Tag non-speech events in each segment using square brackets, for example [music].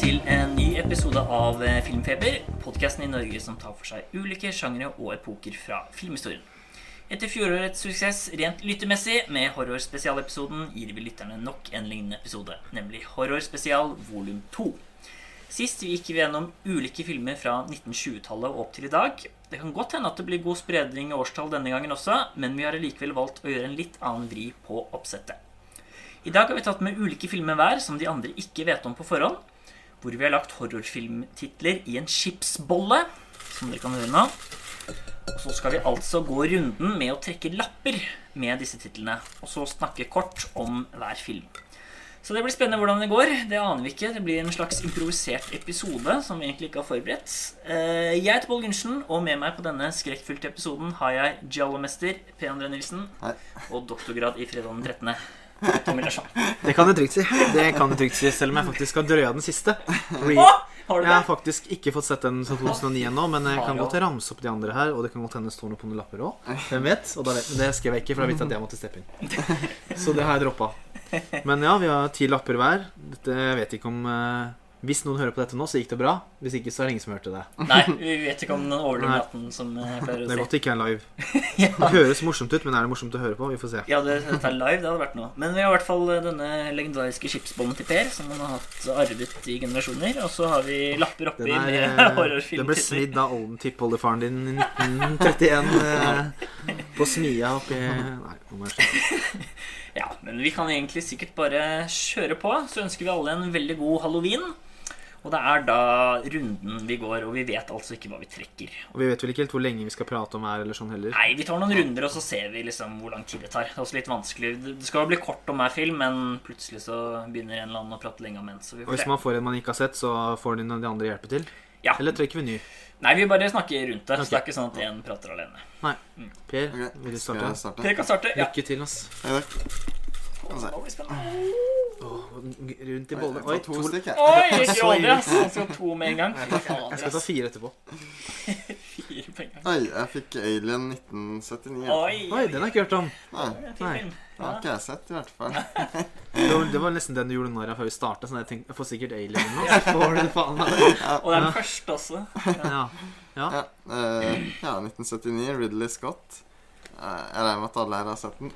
Til en ny episode av eh, Filmfeber, podkasten i Norge som tar for seg ulike sjangre og epoker fra filmhistorien. Etter fjorårets suksess rent lyttemessig med horrorspesialepisoden gir vi lytterne nok en lignende episode, nemlig Horrorspesial volum 2. Sist gikk vi gjennom ulike filmer fra 1920-tallet og opp til i dag. Det kan godt hende at det blir god spredning i årstall denne gangen også, men vi har likevel valgt å gjøre en litt annen vri på oppsettet. I dag har vi tatt med ulike filmer hver som de andre ikke vet om på forhånd. Hvor vi har lagt horrorfilmtitler i en chipsbolle, som dere kan høre nå. Og så skal vi altså gå runden med å trekke lapper med disse titlene. Og så snakke kort om hver film. Så det blir spennende hvordan det går. Det aner vi ikke. Det blir en slags improvisert episode som vi egentlig ikke har forberedt. Eh, Jeg heter Pål Gundersen, og med meg på denne skrekkfylte episoden har jeg Giallo-mester P. André Nilsen Hei. og doktorgrad i fredag den 13. Det kan du trygt si. Det kan du trygt si, Selv om jeg faktisk har drøya den siste. Re Å, har du jeg har faktisk ikke fått sett den fra 2009 ennå, men jeg kan Har du? godt ramse opp de andre her. Og det kan godt hende står noe på noen lapper òg. Hvem vet? Og det skrev jeg ikke, for da visste jeg at jeg måtte steppe inn. Så det har jeg droppa. Men ja, vi har ti lapper hver. Dette, jeg vet ikke om eh, Hvis noen hører på dette nå, så gikk det bra. Hvis ikke, så er det ingen som hørte det. Nei, vi vet ikke om den overlever natten, som jeg pleier Det er godt det ikke er live. [laughs] Ja. Det høres morsomt ut, men er det morsomt å høre på? Vi får se. Ja, det, dette er live, det hadde vært noe. Men vi har i hvert fall denne legendariske skipsbånden til Per, som han har hatt arvet i generasjoner. Og så har vi lapper oppi Den er, med horrorfilmtitler. det ble smidd av olden tippoldefaren din i 1931 [laughs] eh, på smia oppi [laughs] Nei, nå må jeg slutte. Ja, men vi kan egentlig sikkert bare kjøre på. Så ønsker vi alle en veldig god halloween. Og det er da runden vi går, og vi vet altså ikke hva vi trekker. Og vi vet vel ikke helt hvor lenge vi skal prate om her, eller sånn heller. Nei, vi tar noen runder, og så ser vi liksom hvor lang tid det tar. Det er også litt vanskelig. Det skal jo bli kort om hver film, men plutselig så begynner en eller annen å prate lenge om en. Så vi Og hvis man får en man ikke har sett, så får de de andre hjelpe til? Ja. Eller trekker vi ny? Nei, vi bare snakker rundt det. Okay. Så det er ikke sånn at én prater alene. Nei. Per, okay. vil du starte? starte? Per kan starte. Ja. Lykke til, ass. Hei, takk. Å, Åh, rundt i bollene. Oi, to to. stykk, jeg. Oi, ikke Så. Han skal to med en gang. Jeg skal ta fire etterpå. Fire på en gang. Oi, jeg fikk Alien 1979. Oi, Oi, den har jeg ikke hørt om. Nei, Det en fin Nei. film. har ikke jeg sett, i hvert fall. Det var, det var nesten den du gjorde narr av før vi starta. Sånn jeg tenkte, jeg får sikkert alien nå. Så får du faen meg. Og det er den første også. Ja. Ja, eh, ja 1979, Ridley Scott. Eh, jeg regner med at alle her har sett den.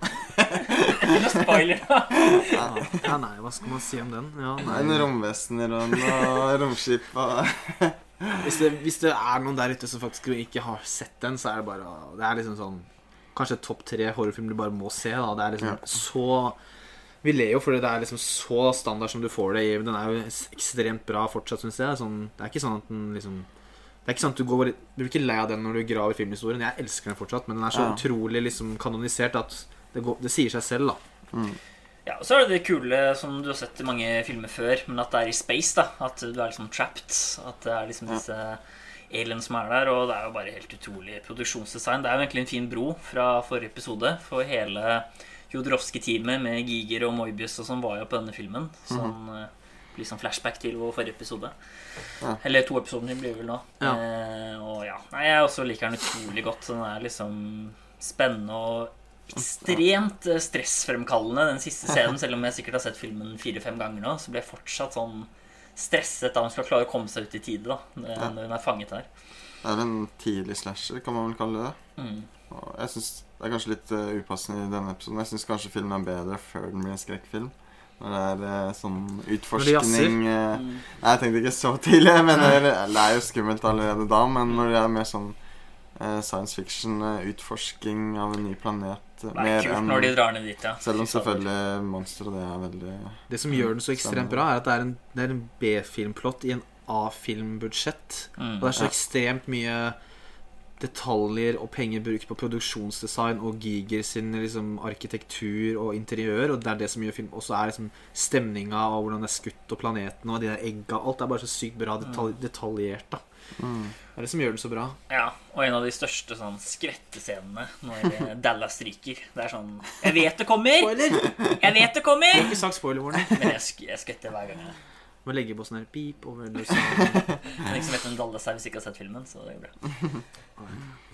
Noe spoiler, da. [laughs] Ja. ja, nei, hva skal man si om den? Ja, nei. en romvesener og noe romskip og Hvis det, hvis det er noen der ute som faktisk ikke har sett den, så er det bare Det er liksom sånn Kanskje topp tre horrorfilm du bare må se. da Det er liksom Ja. så Vi ler jo fordi det er liksom så standard som du får det i. Den er jo ekstremt bra fortsatt, syns jeg. Sånn, det er ikke sånn at den liksom Det er ikke sant, Du går Du blir ikke lei av den når du graver filmhistorien. Jeg elsker den fortsatt, men den er så Ja. utrolig liksom kanonisert at det, går, det sier seg selv, da. mm. Ja, og så er det det kule som du har sett i mange filmer før, men at det er i space, da. At du er liksom trapped. At det er liksom Ja. disse aliens som er der, og det er jo bare helt utrolig produksjonsdesign. Det er jo egentlig en fin bro fra forrige episode, for hele Jodorowsky-teamet med Giger og Moibius og sånn var jo på denne filmen. Sånn Mm blir sånn flashback til vår forrige episode. Ja. Eller to episoder blir det vel nå. Ja. Eh, og ja, Nei, jeg også liker den utrolig godt. Den er liksom spennende og ekstremt eh, stressfremkallende, den siste scenen. Selv om jeg sikkert har sett filmen fire-fem ganger nå, så blir jeg fortsatt sånn stresset da hun skal klare å komme seg ut i tide, da. Når hun er fanget her. Det er en tidlig slasher, kan man vel kalle det. Mm. Og jeg synes Det er kanskje litt eh, upassende i denne episoden. Jeg syns kanskje filmen er bedre før den blir en skrekkfilm. Når det er eh, sånn utforskning eh, Mm. Nei, jeg tenkte ikke så tidlig. [laughs] Jeg mener, det er jo skummelt allerede da, men når det er mer sånn eh, science fiction, utforsking av en ny planet Det er mer kult enn når de drar ned dit, ja. Selv om selvfølgelig monstre, det er veldig Det som gjør den så ekstremt bra, er at det er en, det er en B-filmplott i en A-filmbudsjett. Mm. Og det er så ekstremt mye detaljer og penger brukt på produksjonsdesign og Giger sin liksom, arkitektur og interiør. Og det er det som gjør film. Og så er liksom stemninga og hvordan det er skutt og planeten og de der egga. Alt er bare så sykt bra detalj detaljert. da mm. Det er det som gjør den så bra. Ja, og en av de største sånn skvettescenene når Dallas ryker. Det er sånn Jeg vet det kommer! Spoiler! Jeg vet det Jeg kommer! har ikke sagt spoiler-ordene. Men jeg, sk jeg skvetter hver gang. Må legge på sånn her pip over du Det er ikke som vet hvem Dalle er hvis ikke har sett filmen. Så det er bra.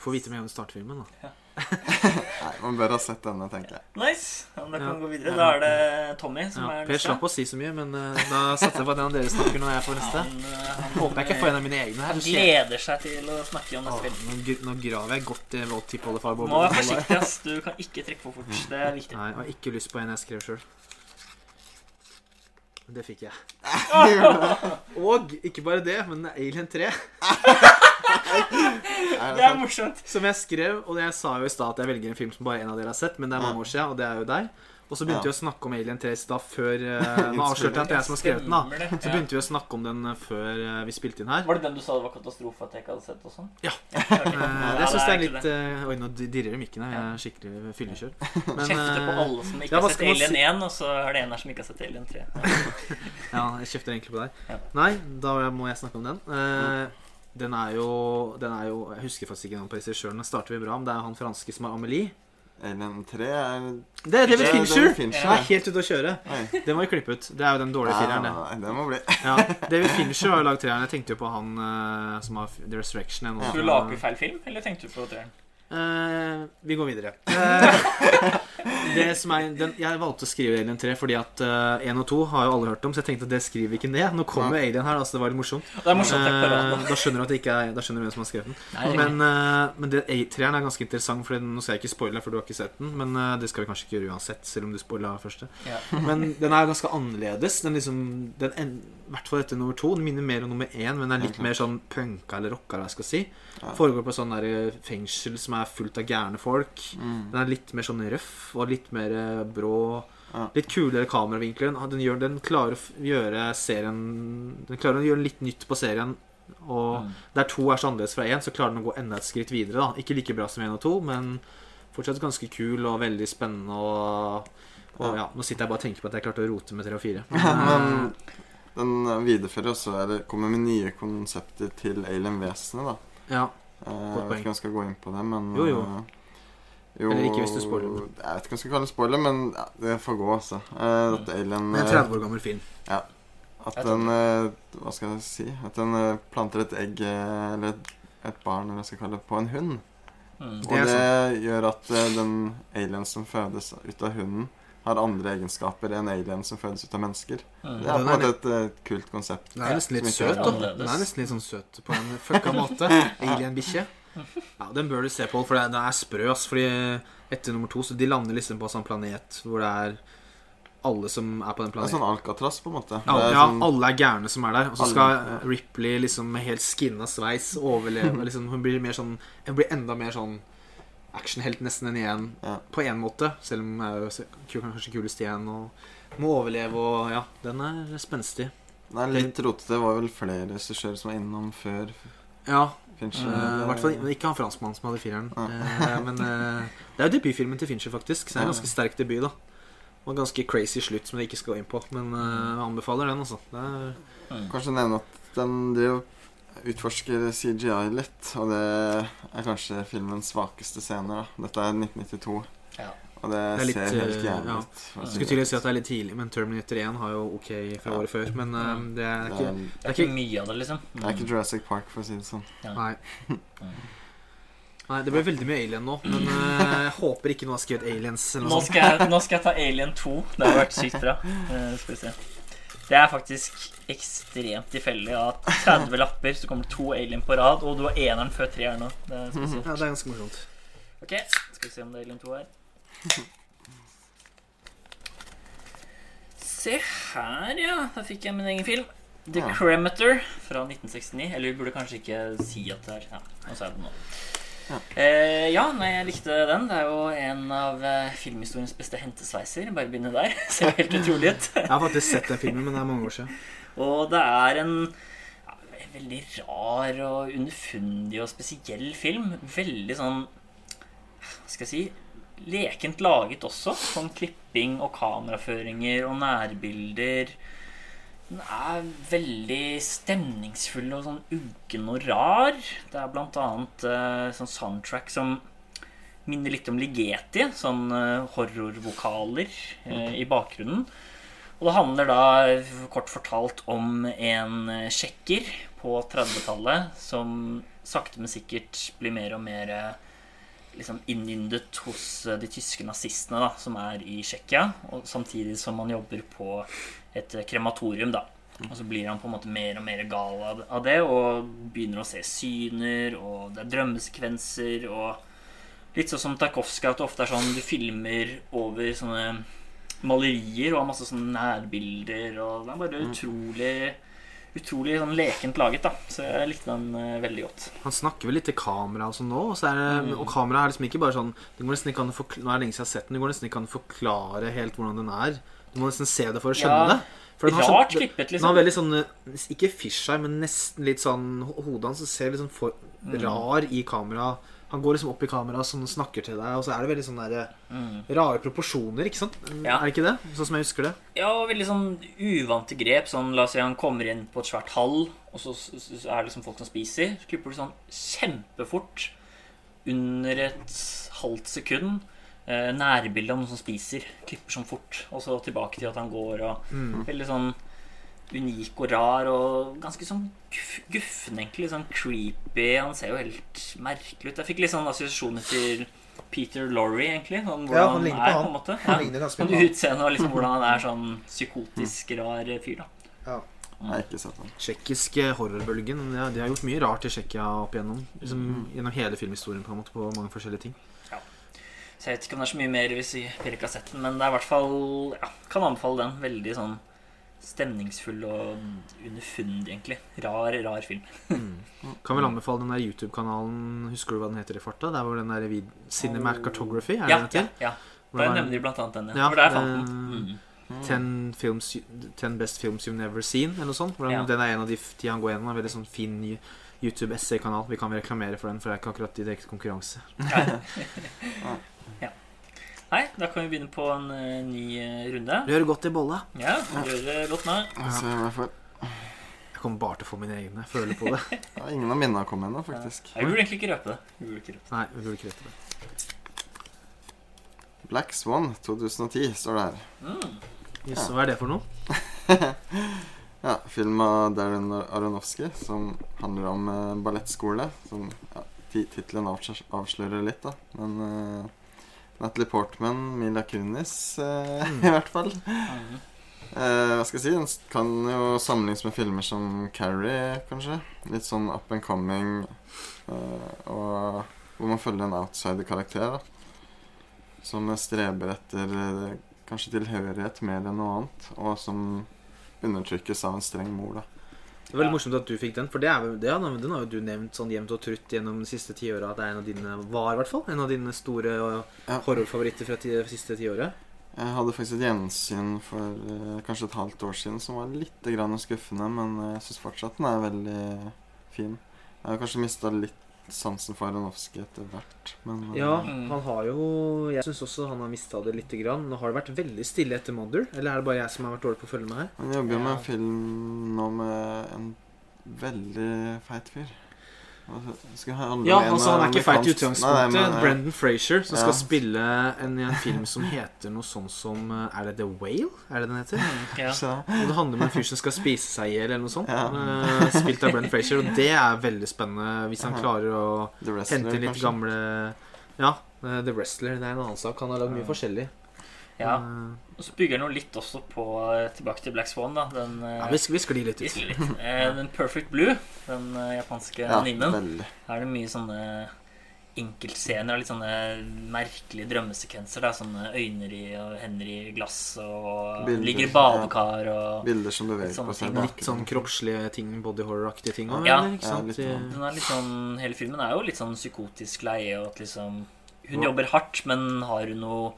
Får vite mer om startfilmen, da. [laughs] Nei, man bør ha sett denne, tenker jeg. Nice. Ja, men da kan Ja. vi gå videre. Da er det Tommy som Ja, er per slapp å si så mye, men uh, da satser jeg på at en av dere snakker når jeg får neste. Han, eh, han, Håper jeg ikke får en av mine egne her. Han gleder seg til å snakke om neste film. Nå, nå graver jeg godt i våt tippoldefar. Du må være forsiktig, ass. Du kan ikke trekke for fort. Det er viktig. Nei, jeg har ikke lyst på en jeg skrev sjøl. Det fikk jeg. [laughs] Og ikke bare det, men Alien 3. Er Det er morsomt. Som jeg skrev, og jeg sa jo i stad at jeg velger en film som bare en av dere har sett, men det er mange år siden, og det er jo deg. Og så begynte Ja. vi å snakke om Alien 3 da før uh, [laughs] Nå avslørte jeg at det er jeg som har skrevet den, da. Så begynte vi å snakke om den eh, før eh, vi spilte inn her. Var det den du sa det var katastrofe at jeg ikke hadde sett og sånn? Ja. [laughs] Ja, ok. Eh, Ja, det syns jeg er litt eh, Oi, nå dirrer det mikken her. Jeg er skikkelig fyllekjør. Kjefter på eh, alle som ikke ja, har sett Alien 1, og så er det en her som ikke har sett Alien 3. [laughs] Ja, jeg kjefter egentlig på deg. Ja. Nei, da må jeg snakke om den. Uh, den er jo Den er jo Jeg husker faktisk ikke navnet på regissøren. Den starter vi bra, men det er han franske som er Amelie. Alien 3 er Det er David Det er Fincher! David Fincher, Han er helt ute å kjøre. Nei. Det må vi klippe ut. Det er jo den dårlige fireren, det. Ja, det må bli. [laughs] Ja, David [laughs] Fincher har jo lagd treeren. Jeg tenkte jo på han uh, som har The Resurrection. og Skulle du lage feil film, eller tenkte du på treeren? Eh, vi går videre. Uh, [laughs] det som er, den, jeg valgte å skrive Alien 3 fordi at 1 og 2 har jo alle hørt om, så jeg tenkte at det skriver vi ikke ned. Nå kommer ja. Alien her, altså det var litt morsomt. Det er morsomt. Eh, det. da skjønner du at det ikke er Da skjønner du hvem som har skrevet den. Nei, Men, uh, men det, treeren er ganske interessant, for nå skal jeg ikke spoile, for du har ikke sett den. Men uh, det skal vi kanskje ikke gjøre uansett, selv om du spoila første. Ja. Men den er ganske annerledes. Den liksom den, en- I hvert fall etter nummer to. Den minner mer om nummer én, men er litt Ok. mer sånn punka eller rocka. hva jeg skal si Ja. Foregår på sånn der fengsel som er fullt av gærne folk. Mm. Den er litt mer sånn røff og litt mer eh, brå. Ja. Litt kulere kameravinkler. Den, gjør, den klarer å gjøre serien Den klarer å gjøre litt nytt på serien. Og Mm. der to er så annerledes fra én, så klarer den å gå enda et skritt videre. da Ikke like bra som én og to, men fortsatt ganske kul og veldig spennende. Og, og ja, Nå sitter jeg bare og tenker på at jeg klarte å rote med tre og fire. [laughs] Men den viderefører også Eller kommer med nye konsepter til Alien-vesenet, da. ja, Eh, Jeg vet ikke om jeg skal gå inn på det, men Jo, jo. eh, jo Eller ikke hvis du spoiler, men- Jeg vet ikke om jeg skal kalle det spoiler, men ja, det får gå, altså. Eh, Dette Alien en eh, 30 år gammel film. At den eh, Hva skal jeg si? At den eh, planter et egg, eh, eller et, et barn, eller hva jeg skal kalle det, på en hund. Mm. Og det, det gjør at eh, den alien som fødes ut av hunden, har andre egenskaper enn alien som fødes ut av mennesker. Mm. Det er på en måte et eh, kult konsept. Den er nesten litt søt. da. Den er nesten litt sånn søt på en fucka måte. [laughs] Alien-bikkje. Ja, Den bør du se på, for det- den er sprø. ass Fordi etter nummer to så de lander liksom på en sånn planet hvor det er alle som er på den planeten. Det er sånn Alcatraz, på en måte. Ja, er ja, sånn, alle er gærne som er der. Og så Alle, skal ja. Ripley liksom med helt skinna sveis overleve. [laughs] Liksom, hun blir mer sånn Hun blir enda mer sånn actionhelt nesten enn igjen, Ja. på én måte. Selv om jeg er jo kanskje kulest igjen og må overleve og Ja, den er spenstig. Det er litt rotete. Det var vel flere regissører som var innom før Ja, Fincher. uh, I hvert fall ikke han franskmannen som hadde fireren. Eh, men uh, det er jo debutfilmen til Fincher, faktisk. Så det er en ganske sterk debut. da Og en ganske crazy slutt som jeg ikke skal gå inn på. Men uh, jeg anbefaler den, altså. Det er, Mm. Kanskje nevne at den driver utforsker CGI litt, og det er kanskje filmens svakeste scener. da Dette er 1992, Ja. og det, Det litt, ser helt jævlig ja. ut. jeg skulle tydelig si at det er litt tidlig, men Terminator 1 har jo ok fra Ja. året før. Men Mm. det er Det ikke er, Det er ikke mye av det, liksom. det er ikke Jurassic Park, for å si det sånn. Nei. [laughs] Nei, Det ble veldig mye Alien nå, men eh, jeg håper ikke noen har skrevet Aliens. eller Nå skal, jeg, nå skal jeg ta [laughs] Alien 2. Det har vært sykt bra. Uh, skal vi se. Det er faktisk ekstremt tilfeldig at 30 lapper, så kommer det to Alien på rad, og du har eneren før treeren nå. Det er spesielt. Ja, det er ganske morsomt. Ok, skal vi se om det er Alien 2 her. [laughs] Se her, ja. Da fikk jeg min egen film. The Ja. Cremator fra 1969. Eller vi burde kanskje ikke si at det er Ja, nå sa jeg det nå. Ja. Eh, ja, nei, jeg likte den. Det er jo en av eh, filmhistoriens beste hentesveiser. Bare begynne der. [laughs] Ser jo helt utrolig ut. Jeg har faktisk sett den filmen, men det er mange år siden. Og det er en ja, veldig rar og underfundig og spesiell film. Veldig sånn Hva skal jeg si Lekent laget også. Sånn klipping og kameraføringer og nærbilder. Den er veldig stemningsfull og sånn uggen og rar. Det er blant annet uh, sånn soundtrack som minner litt om Ligeti. Sånn uh, horrorvokaler uh, i bakgrunnen. Og det handler da kort fortalt om en tsjekker på 30-tallet som sakte, men sikkert blir mer og mer eh, liksom innyndet hos eh, de tyske nazistene da, som er i Tsjekkia, samtidig som han jobber på et eh, krematorium. da. Og så blir han på en måte mer og mer gal av av det og begynner å se syner, og det er drømmesekvenser og Litt sånn som Tarkovskij, at det ofte er sånn du filmer over sånne malerier og har masse sånne nærbilder, og det er bare utrolig Utrolig sånn lekent laget, da. Så jeg likte den uh, veldig godt. Han snakker vel litt til kamera og sånn nå. Og, så er Mm. og kamera er liksom ikke bare sånn det går nesten ikke an å forklare, Nå er det lenge siden jeg har sett den. Det går nesten ikke an å forklare helt hvordan den er. Du må nesten se det for å skjønne Ja, det. For den har Rart sånn, klippet, den liksom. har veldig sånn Ikke fisheye, men nesten litt sånn ho- Hodet hans ser litt sånn for Mm. rar i kamera. Han går liksom opp i kamera og sånn, snakker til deg, og så er det veldig sånn der, Mm. rare proporsjoner, ikke sant? Ja. Er det ikke det? Sånn som jeg husker det. Ja, og veldig sånn uvante grep. Sånn, La oss si han kommer inn på et svært hall, og så, så, så er det liksom folk som spiser. Så klipper du sånn kjempefort under et halvt sekund. Eh, nærbilde av noen som spiser. Klipper sånn fort. Og så tilbake til at han går. Og Mm. Veldig sånn unik og rar og ganske sånn guffen, egentlig. Sånn creepy. Han ser jo helt merkelig ut. Jeg fikk litt sånn assosiasjoner til Peter Lorre, egentlig. Sånn, hvordan Ja, han ligner på er, han. på en måte. Han Ja. ligner ganske Sånn på han. utseende og liksom hvordan han er sånn psykotisk rar fyr, da. Ja. Ikke. Tsjekkiske horrorbølgen. Ja, de har gjort mye rart i Tsjekkia opp igjennom. Liksom, Mm. Gjennom hele filmhistorien på en måte på mange forskjellige ting. Ja. Så jeg vet ikke om det er så mye mer hvis vi ikke kassetten, men det er i hvert fall Ja, kan anbefale den. Veldig sånn stemningsfull og underfundig, egentlig. Rar, rar film. Kan vel anbefale den der YouTube-kanalen Husker du hva den heter i farta? Der hvor den der vid Cinematic Cartography er Ja, den ja, ja. Der nevner de blant annet den. Ja, Ja, For der fant den. eh, Mm. Ten, films, ten Best Films You've Never Seen, eller noe sånt. Hvordan, Ja. den er en av de ti han går gjennom. En veldig sånn fin YouTube-essay-kanal. Vi kan reklamere for den, for det er ikke akkurat direkte konkurranse. ja. [laughs] Nei, da kan vi begynne på en uh, ny eh, runde. Rør godt i bolla. Ja, det godt nå. Ja. jeg. Jeg kommer bare til å få mine egne. Jeg føler på det. [laughs] Ja, ingen av mine har kommet ennå, faktisk. Jeg burde egentlig ikke røpe det. Jeg burde ikke røpe det. Nei, vi burde ikke røpe det. Black Swan 2010 står det her. Mm. Yes, hva er det for noe? [laughs] Ja, film av Darren Aronofsky som handler om uh, ballettskole. Som ja, tittelen avslører litt, da. Men eh, Natalie Portman, Mila Kunis eh, Mm. [laughs] i hvert fall. Mm. Eh, hva skal jeg si? Den kan jo sammenlignes med filmer som Carrie, kanskje. Litt sånn up and coming. eh, og hvor man følger en outsider-karakter. da Som streber etter eh, kanskje tilhørighet mer enn noe annet. Og som undertrykkes av en streng mor. da Det er veldig Ja. morsomt at du fikk den, for det er, det, den har jo du nevnt sånn jevnt og trutt gjennom de siste tiåra at det er en av dine var i hvert fall, en av dine store Ja. horrorfavoritter fra de det siste tiåret. Jeg hadde faktisk et gjensyn for uh, kanskje et halvt år siden som var litt grann skuffende, men jeg syns fortsatt den er veldig fin. Jeg har kanskje mista litt sansen for Aronofsky etter hvert, men eh, Ja, Mm. han har jo Jeg syns også han har mista det lite grann. Nå har det vært veldig stille etter Mother, eller er det bare jeg som har vært dårlig på å følge med her? Han jobber jo med en film nå med en veldig feit fyr. Skal han Ja, en altså Han er ikke feit i utgangspunktet. Nei, nei, men, ja. Brendan Frazier, som Ja. skal spille en, en film som heter noe sånn som uh, Er det The Whale? Er det den heter? Ja. Og det handler om en fyr som skal spise seg i hjel, eller noe sånt. Ja. Uh, spilt av Brendan Frazier. Og det er veldig spennende, hvis han klarer å Wrestler, hente litt kanskje. gamle Ja, uh, The Wrestler. Det er en annen sak. Han har lagd mye forskjellig. Ja. Og så bygger den jo litt også på eh, Tilbake til Black Swan, da. Den, eh, ja, vi, vi sklir litt ut. Litt. Eh, Den Perfect Blue, den japanske Ja, animen, veldig. her er det mye sånne enkeltscener og litt sånne merkelige drømmesekvenser. Da. Sånne øyne i og hender i glass og Bilder, ligger i badekar og Bilder som beveger på seg. ting. Litt sånn kroppslige ting, body horror-aktige ting òg, Ja. Ja, sånn. Er sånn, Hele filmen er jo litt sånn psykotisk leie, og at liksom Hun jobber hardt, men har hun noe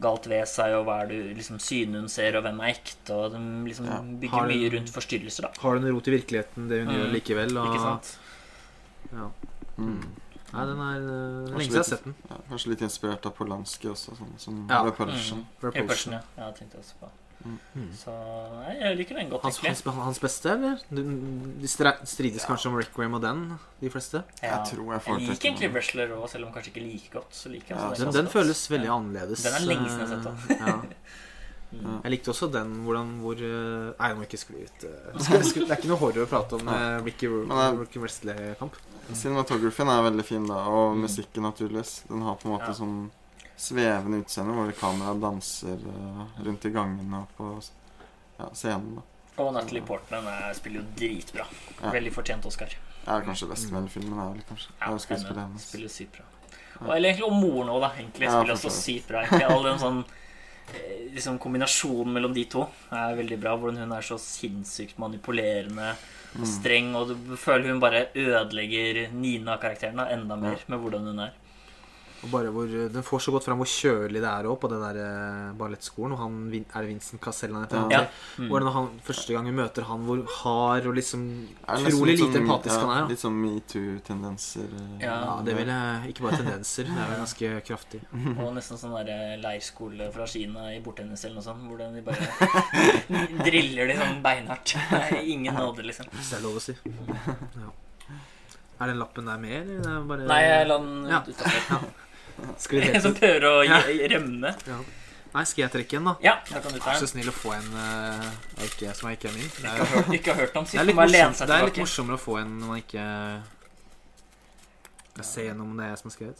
galt ved seg, og hva er det liksom synet hun ser, og hvem er ekte, og de liksom Ja. bygger Har mye rundt forstyrrelser, da. Har noe rot i virkeligheten, det hun Mm. gjør likevel? Og, Ikke sant? Ja. Mm. Nei, den er uh, Lenge siden jeg har sett den. Ja, kanskje litt inspirert av Polanski også, sånn som Ja. Repulsion. Mm. Repulsion. Repulsion, ja. ja. Jeg tenkte også på Mm. Så nei, jeg liker den godt, Hans, hans, hans beste, eller? De, de strides Ja. kanskje om Requiem og den, de fleste? Ja. Jeg tror jeg Jeg liker egentlig. Wrestler òg, selv om kanskje ikke like godt. Så liker jeg Ja, Den, den godt. føles veldig Ja. annerledes. Den er lenge siden jeg har sett den. [laughs] Mm. Jeg likte også den hvordan hvor eh, Nei, jeg må ikke skli ut. eh. [laughs] Det er ikke noe horror å prate om eh, Ricky, Ricky Wrestley-kamp. Cinematographen er veldig fin, da, og musikken, naturligvis. Den har på en måte Ja. sånn svevende utseende, hvor kameraet danser eh, rundt i gangene og på ja, scenen. da. Og Natalie Portman er, spiller jo dritbra. Ja. Veldig fortjent Oscar. Er kanskje best med hele filmen, er vel kanskje. Ja, skuespillet hennes. spiller sykt bra. Og, eller egentlig, og moren òg, da. Egentlig spiller også så sykt bra. Egentlig. All den sånn eh, liksom Kombinasjonen mellom de to er veldig bra. Hvordan hun er så sinnssykt manipulerende og Mm. streng. Og du føler hun bare ødelegger Nina-karakteren enda mer med hvordan hun er. Og bare hvor, eh, Den får så godt fram hvor kjølig det er òg på den der eh, ballettskolen. Og han, er det Vincent Cassell han heter? Ja. Ja. Mm. Hvordan han, Første gang vi møter han, hvor hard og liksom utrolig lite empatisk ja, han er. da. Litt sånn metoo-tendenser. eh, Ja. Ja, det vil jeg Ikke bare tendenser. Det er vel ganske kraftig. Og nesten sånn der leirskole fra Kina i bordtennis eller noe sånt. hvor de bare [laughs] driller de sånn beinhardt. Ingen nåde, liksom. Hvis det er lov å si. Ja. Er den lappen der med, eller? Det er bare... Nei, jeg la den Ja. utafor. Sklir [laughs] En som prøver å Ja. gje- rømme. Ja. Nei, skal jeg trekke en, da? Ja, da kan du ta Vær så snill å få en eh, ikke, som jeg ikke er min. Det Ikke er, har hørt, ikke har hørt om det sist. er, litt, bare lene morsomt, seg det er litt tilbake. morsommere å få en når man ikke Jeg ser gjennom om det jeg som har skrevet.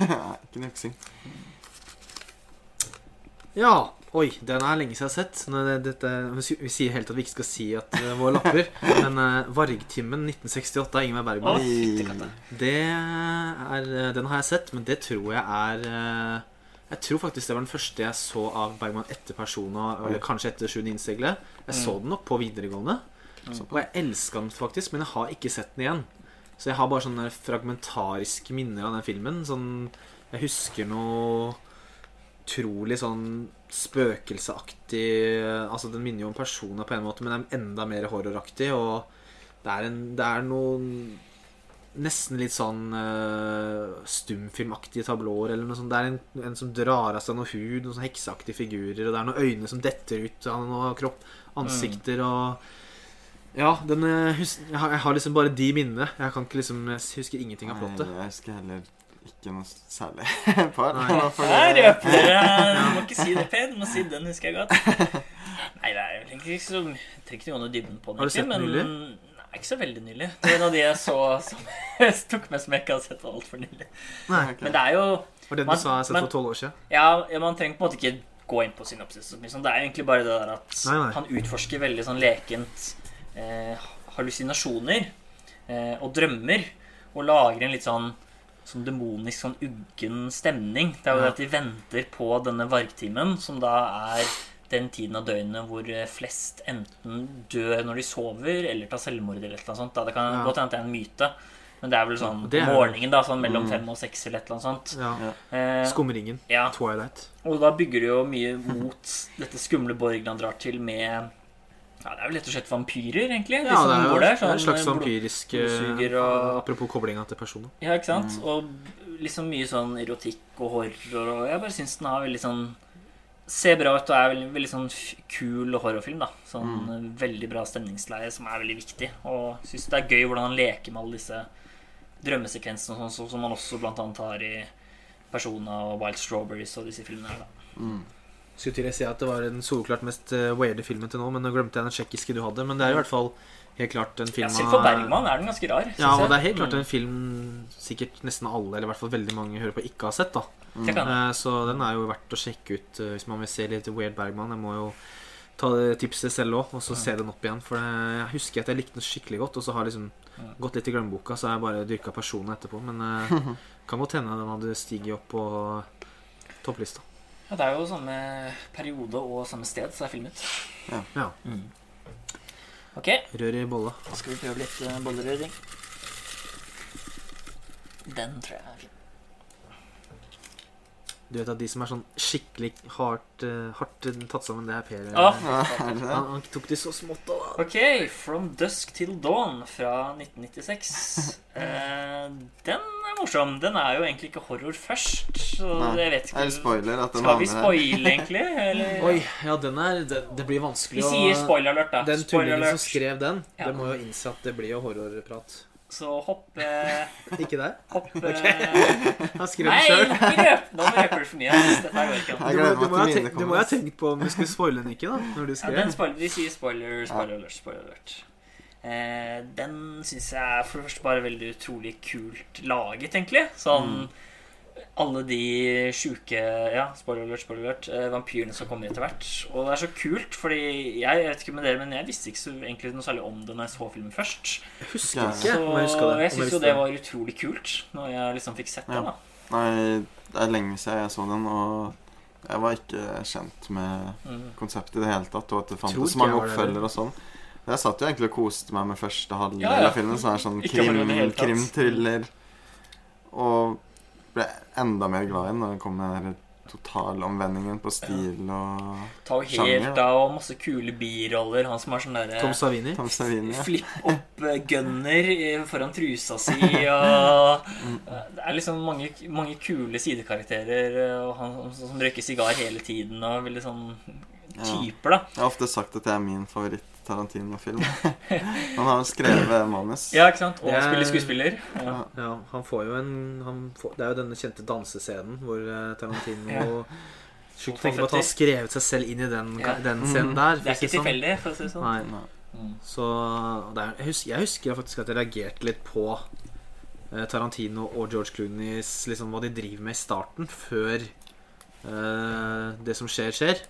Nei, [laughs] ikke nøksing. Ja. Oi, den er lenge siden jeg har sett. Nå dette, vi sier helt at vi ikke skal si at det var lapper. [laughs] Men uh, Vargtimmen 1968 av Ingeberg Bergman. Oi. Det er, eh, den har jeg sett, men det tror jeg er uh, Jeg tror faktisk det var den første jeg så av Bergman etter Persona, eller kanskje etter Sjuende innseglet. Jeg så den nok på videregående, Mm. og jeg elska den faktisk, men jeg har ikke sett den igjen. Så jeg har bare sånne fragmentariske minner av den filmen. Sånn Jeg husker noe utrolig sånn spøkelseaktig Altså, den minner jo om personer på en måte, men er enda mer horroraktig, og det er, en, det er noen Nesten litt sånn uh, stumfilmaktige tablåer eller noe sånt. Det er en, en som drar av seg noe hud, noen sånne hekseaktige figurer, og det er noen øyne som detter ut av noen kropp, ansikter og Ja, den eh, jeg har liksom bare de minnene. Jeg kan ikke liksom Jeg husker ingenting av plottet. Nei, jeg husker heller ikke noe særlig [laughs] par. Nei. For røper dere! Du må ikke si det pent. Du må si 'den husker jeg godt'. Nei, det er vel egentlig ikke så Jeg trenger ikke gå noe dybden på den. Har du sett den nylig? Nei, ikke så veldig nylig. Det var en av de jeg så som jeg [laughs] tok med som jeg ikke har sett altfor nylig. Nei, okay. Men det er jo var det du Man- sa jeg sett for tolv år siden? Ja, ja, man trenger på en måte ikke gå inn på synopsis. Liksom. Det er egentlig bare det der at Nei, nei. han utforsker veldig sånn lekent eh, hallusinasjoner eh, og drømmer. Og lager en litt sånn, sånn demonisk, sånn uggen stemning. Det er jo Ja. at de venter på denne vargtimen, som da er den tiden av døgnet hvor eh, flest enten dør når de sover, eller tar selvmord eller et eller annet sånt. Da. Det kan Ja. godt hende det er en myte. Men det er vel sånn Det er- morgenen, da, sånn mellom Mm. fem og seks eller et eller annet sånt. Ja. Eh, Skumringen. ja. Twilight. Og da bygger det jo mye mot dette skumle Borgen han drar til med Ja, det er vel rett og slett vampyrer, egentlig. Ja, det er jo der, er en sånn, slags vampyrisk eh, og- Apropos koblinga til personer. Ja, ikke sant? Mm. Og liksom mye sånn erotikk og horror og Jeg bare syns den har veldig sånn Ser bra ut og er veldig, veldig sånn kul horrorfilm, da. Sånn mm. veldig bra stemningsleie som er veldig viktig. Og syns det er gøy hvordan han leker med alle disse drømmesekvensene og sånn, sånn som han også blant annet har i Persona og Wild Strawberries og disse filmene her, da. Mm. Skulle til å si at det var den soleklart mest uh, weirde filmen til nå, men nå glemte jeg den tsjekkiske du hadde. Men det er i hvert fall helt klart en Ja, film selv for Bergman er den ganske rar. Ja, og det er helt klart Mm. en film sikkert nesten alle, eller i hvert fall veldig mange hører på, ikke har sett. da mm. Eh, Så den er jo verdt å sjekke ut eh, hvis man vil se litt Weird Bergman. Jeg må jo ta det tipset selv òg, og så se den opp igjen. For jeg husker at jeg likte den skikkelig godt, og så har liksom Ja. gått litt i glemmeboka, så har jeg bare dyrka personen etterpå. Men eh, [laughs] kan godt hende den hadde stiget opp på topplista. Ja, det er jo samme periode og samme sted så er filmet. Ja. Mm. Ok, Rør i bolla. da skal vi prøve litt uh, bollerøring. Den tror jeg. Du vet at de som er sånn skikkelig hardt, eh, hardt tatt sammen, det er Per. Ah, Ja, det det? han, han tok de så smått, da. Ok, From Dusk Till Dawn fra 1996. [laughs] Eh, den er morsom. Den er jo egentlig ikke horror først, så Nei. jeg vet Er det ikke spoiler at den Skal vi spoile, [laughs] egentlig? Eller? Oi, ja, den er Det, det blir vanskelig Vi sier spoiler alert, da. Den tullingen som skrev den, Ja. det må jo innse at det blir jo horrorprat. Så hopp eh, Ikke der? Hopp [laughs] okay. Han skrev det sjøl. ikke må Nå røper du for mye. Dette går ikke an. Du, må- du, må ha tenkt- på om du skulle spoile den ikke, da. Når du Ja, den spoiler, de sier spoiler, spoiler alert, spoiler alert. Eh, den syns jeg er for det første bare veldig utrolig kult laget, egentlig. Sånn alle de sjuke Ja, spoiler alert, spoiler alert. Eh, vampyrene som kommer etter hvert. Og det er så kult, fordi jeg, jeg vet ikke med dere, men jeg visste ikke så egentlig noe særlig om det når jeg så filmen først. Jeg husker ikke Så om jeg husker det. jeg syns jo det var utrolig kult når jeg liksom fikk sett Ja. den. da Nei, det er lenge siden jeg så den, og jeg var ikke kjent med mm. konseptet i det hele tatt, og at det fantes mange oppfølgere og sånn. Jeg satt jo egentlig og koste meg med første halvdel Ja, ja. av filmen, som er sånn krim, krimthriller. Og ble enda mer glad i den når det kom den totalomvendingen på stil og Ta jo helt av, og masse kule biroller. Han som har sånn derre Tom Savini. Tom Savini. ja. Flipp opp eh, gunner foran trusa si og eh, Det er liksom mange, mange kule sidekarakterer, eh, og han som, røyker sigar hele tiden, og veldig sånn typer, da. Jeg har ofte sagt at det er min favoritt-Tarantino-film. Han har skrevet manus. Ja, ikke sant? Og er- spiller skuespiller. Ja. Ja. Han får jo en han får, Det er jo denne kjente dansescenen hvor eh, Tarantino Ja. Sjukt å tenke på at han har skrevet seg selv inn i den, Ja. den scenen der. Det er ikke sånn. tilfeldig, for å si det sånn. Nei. Nei. Mm. Så det er, jeg, husker, jeg husker faktisk at jeg reagerte litt på eh, Tarantino og George Clooneys liksom, hva de driver med i starten, før eh, det som skjer, skjer.